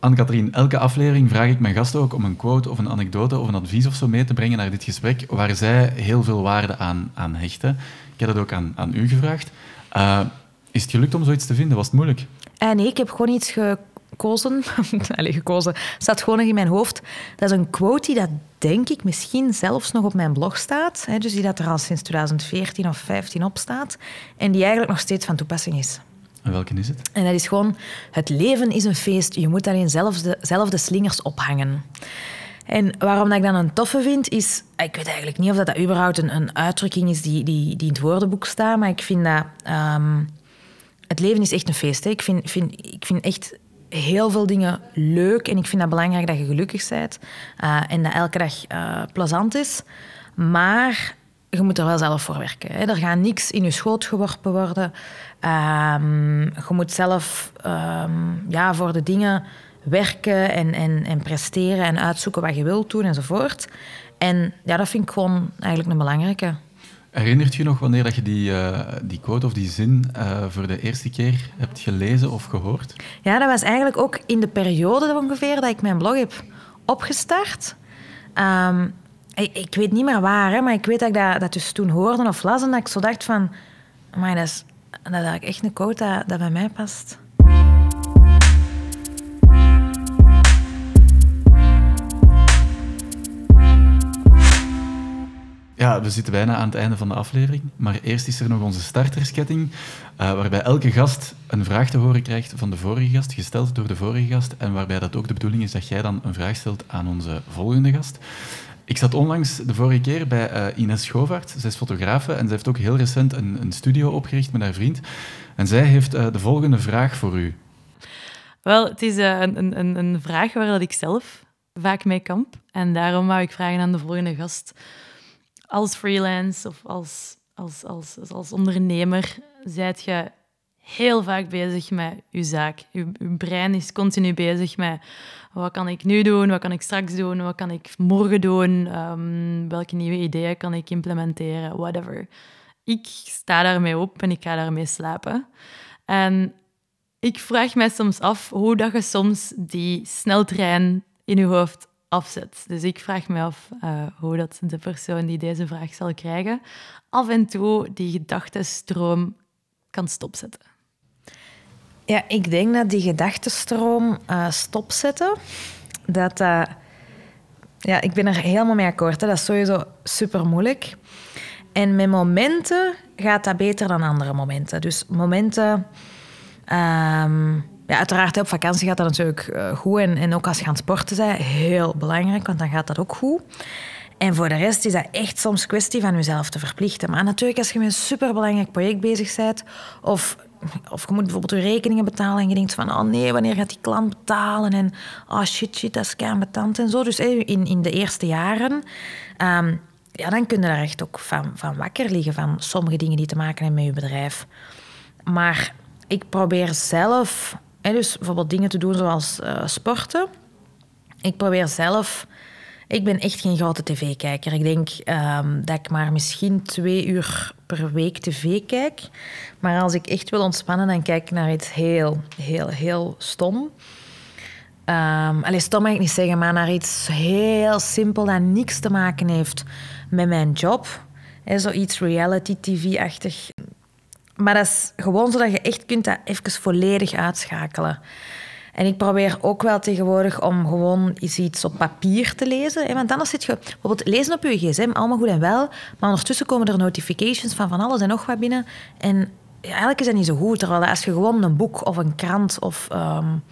Anne-Katrien, elke aflevering vraag ik mijn gasten ook om een quote of een anekdote of een advies of zo mee te brengen naar dit gesprek, waar zij heel veel waarde aan, aan hechten. Ik heb dat ook aan, aan u gevraagd. Uh, is het gelukt om zoiets te vinden? Was het moeilijk? Eh, nee, ik heb gewoon iets gekozen. Gekozen. staat gewoon nog in mijn hoofd. Dat is een quote die dat, denk ik, misschien zelfs nog op mijn blog staat. Hè, dus die dat er al sinds 2014 of 2015 op staat. En die eigenlijk nog steeds van toepassing is. En welke is het? En dat is gewoon, het leven is een feest. Je moet alleen zelf de, slingers ophangen. En waarom dat ik dat een toffe vind, is... Ik weet eigenlijk niet of dat, dat überhaupt een, een uitdrukking is die, die, die in het woordenboek staat, maar ik vind dat... Um, het leven is echt een feest. Hè. Ik, vind, vind, ik vind echt heel veel dingen leuk en ik vind dat belangrijk dat je gelukkig bent uh, en dat elke dag uh, plezant is. Maar je moet er wel zelf voor werken. Hè. Er gaat niks in je schoot geworpen worden. Um, je moet zelf um, ja, voor de dingen werken en, en, en presteren en uitzoeken wat je wilt doen enzovoort. En ja, dat vind ik gewoon eigenlijk een belangrijke. Herinnert je nog wanneer dat je die, uh, die quote of die zin uh, voor de eerste keer hebt gelezen of gehoord? Ja, dat was eigenlijk ook in de periode ongeveer dat ik mijn blog heb opgestart. Um, ik, weet niet meer waar, hè, maar ik weet dat ik dat, dat dus toen hoorde of las en dat ik zo dacht van... Maar dat is, dat is echt een quote dat, bij mij past. Ja, we zitten bijna aan het einde van de aflevering. Maar eerst is er nog onze startersketting, uh, waarbij elke gast een vraag te horen krijgt van de vorige gast, gesteld door de vorige gast, en waarbij dat ook de bedoeling is dat jij dan een vraag stelt aan onze volgende gast. Ik zat onlangs de vorige keer bij uh, Ines Schovaert. Zij is fotografe en ze heeft ook heel recent een, een studio opgericht met haar vriend. En zij heeft uh, de volgende vraag voor u. Wel, het is uh, een, een, een vraag waar dat ik zelf vaak mee kamp. En daarom wou ik vragen aan de volgende gast als freelance of als, als, als, als ondernemer zijt je heel vaak bezig met je zaak. Je, je, brein is continu bezig met wat kan ik nu doen, wat kan ik straks doen, wat kan ik morgen doen, um, welke nieuwe ideeën kan ik implementeren, whatever. Ik sta daarmee op en ik ga daarmee slapen. En ik vraag mij soms af hoe dat je soms die sneltrein in je hoofd afzet. Dus ik vraag me af uh, hoe dat de persoon die deze vraag zal krijgen af en toe die gedachtenstroom kan stopzetten. Ja, ik denk dat die gedachtenstroom uh, stopzetten, dat uh, ja, ik ben er helemaal mee akkoord. Hè. Dat is sowieso super moeilijk. En met momenten gaat dat beter dan andere momenten. Dus momenten um, ja, uiteraard, op vakantie gaat dat natuurlijk eh, goed. En, en ook als je aan het sporten bent, heel belangrijk, want dan gaat dat ook goed. En voor de rest is dat echt soms kwestie van jezelf te verplichten. Maar natuurlijk, als je met een superbelangrijk project bezig bent, of, of je moet bijvoorbeeld je rekeningen betalen en je denkt van, oh nee, wanneer gaat die klant betalen? En oh shit, shit, dat is betant en zo. Dus in, in de eerste jaren, um, ja, dan kun je daar echt ook van, van wakker liggen, van sommige dingen die te maken hebben met je bedrijf. Maar ik probeer zelf en dus bijvoorbeeld dingen te doen zoals uh, sporten. Ik probeer zelf... Ik ben echt geen grote tv-kijker. Ik denk um, dat ik maar misschien twee uur per week tv kijk. Maar als ik echt wil ontspannen, dan kijk ik naar iets heel, heel, heel stom. Um, allee, stom mag ik niet zeggen, maar naar iets heel simpel dat niks te maken heeft met mijn job. Zoiets reality-tv-achtig. Maar dat is gewoon zodat je echt kunt dat even volledig uitschakelen. En ik probeer ook wel tegenwoordig om gewoon iets op papier te lezen. Want anders zit je bijvoorbeeld lezen op je gsm, allemaal goed en wel. Maar ondertussen komen er notifications van van alles en nog wat binnen. En ja, eigenlijk is dat niet zo goed. Terwijl als je gewoon een boek of een krant of um,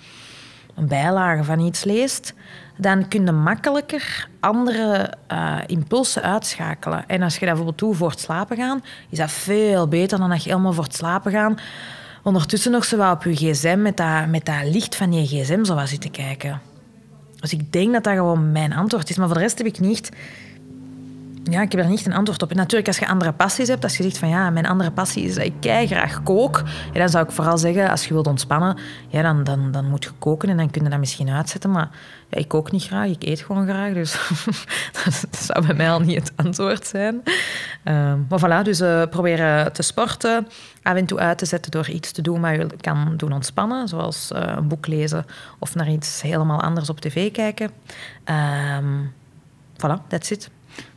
een bijlage van iets leest, dan kun je makkelijker andere uh, impulsen uitschakelen. En als je dat bijvoorbeeld doet voor het slapen gaan, is dat veel beter dan dat je helemaal voor het slapen gaan ondertussen nog zo wel op je gsm met dat, met dat licht van je gsm zo zitten kijken. Dus ik denk dat dat gewoon mijn antwoord is. Maar voor de rest heb ik niet ja, ik heb daar niet een antwoord op. Natuurlijk, als je andere passies hebt, als je zegt van ja, mijn andere passie is dat ik graag kook, dan zou ik vooral zeggen, als je wilt ontspannen, ja, dan, dan, dan moet je koken en dan kun je dat misschien uitzetten. Maar ja, ik kook niet graag, ik eet gewoon graag, dus dat zou bij mij al niet het antwoord zijn. Uh, maar voilà, dus uh, proberen te sporten, af en toe uit te zetten door iets te doen wat je kan doen ontspannen, zoals uh, een boek lezen of naar iets helemaal anders op tv kijken. Um, voilà, that's it.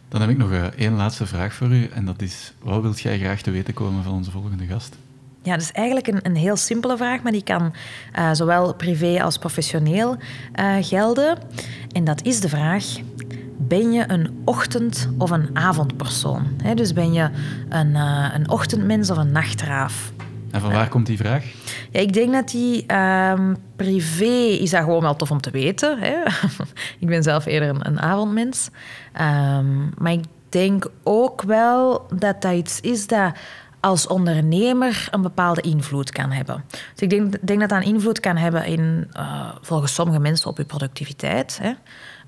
Dan heb ik nog uh, één laatste vraag voor u. En dat is, wat wilt jij graag te weten komen van onze volgende gast? Ja, dat is eigenlijk een, een heel simpele vraag, maar die kan uh, zowel privé als professioneel uh, gelden. En dat is de vraag: ben je een ochtend- of een avondpersoon? He, dus ben je een, uh, een ochtendmens of een nachtraaf? En van waar komt die vraag? Ja, ik denk dat die um, privé is dat gewoon wel tof om te weten. Hè? ik ben zelf eerder een, een avondmens. Um, maar ik denk ook wel dat dat iets is dat als ondernemer een bepaalde invloed kan hebben. Dus ik denk, denk dat dat een invloed kan hebben in, uh, volgens sommige mensen op je productiviteit. Hè.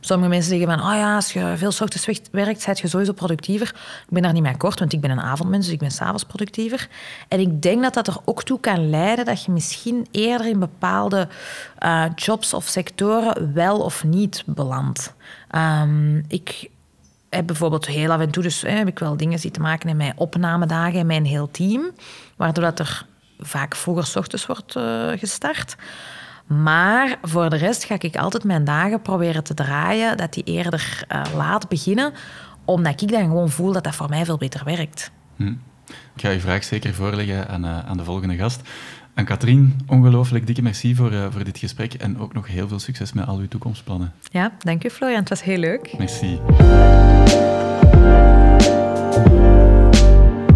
Sommige mensen zeggen van, oh ja, als je veel ochtends werkt, ben je sowieso productiever. Ik ben daar niet mee akkoord, want ik ben een avondmens, dus ik ben s'avonds productiever. En ik denk dat dat er ook toe kan leiden dat je misschien eerder in bepaalde uh, jobs of sectoren wel of niet belandt. Um, ik heb bijvoorbeeld heel af en toe dus, hè, heb ik wel dingen die te maken in mijn opnamedagen en mijn heel team, waardoor dat er vaak vroeger ochtends wordt uh, gestart. Maar voor de rest ga ik altijd mijn dagen proberen te draaien dat die eerder uh, laat beginnen, omdat ik dan gewoon voel dat dat voor mij veel beter werkt. Hm. Ik ga je vraag zeker voorleggen aan, uh, aan de volgende gast. En Katrien, ongelooflijk dikke merci voor, uh, voor dit gesprek en ook nog heel veel succes met al uw toekomstplannen. Ja, dank u Florian, het was heel leuk. Merci.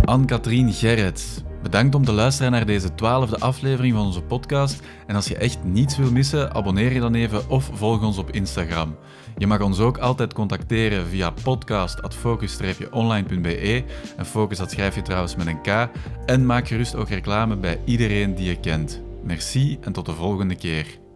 Anne-Katrien Gerrits, bedankt om te luisteren naar deze twaalfde aflevering van onze podcast. En als je echt niets wil missen, abonneer je dan even of volg ons op Instagram. Je mag ons ook altijd contacteren via podcast.focus-online.be. En focus dat schrijf je trouwens met een K. En maak gerust ook reclame bij iedereen die je kent. Merci en tot de volgende keer.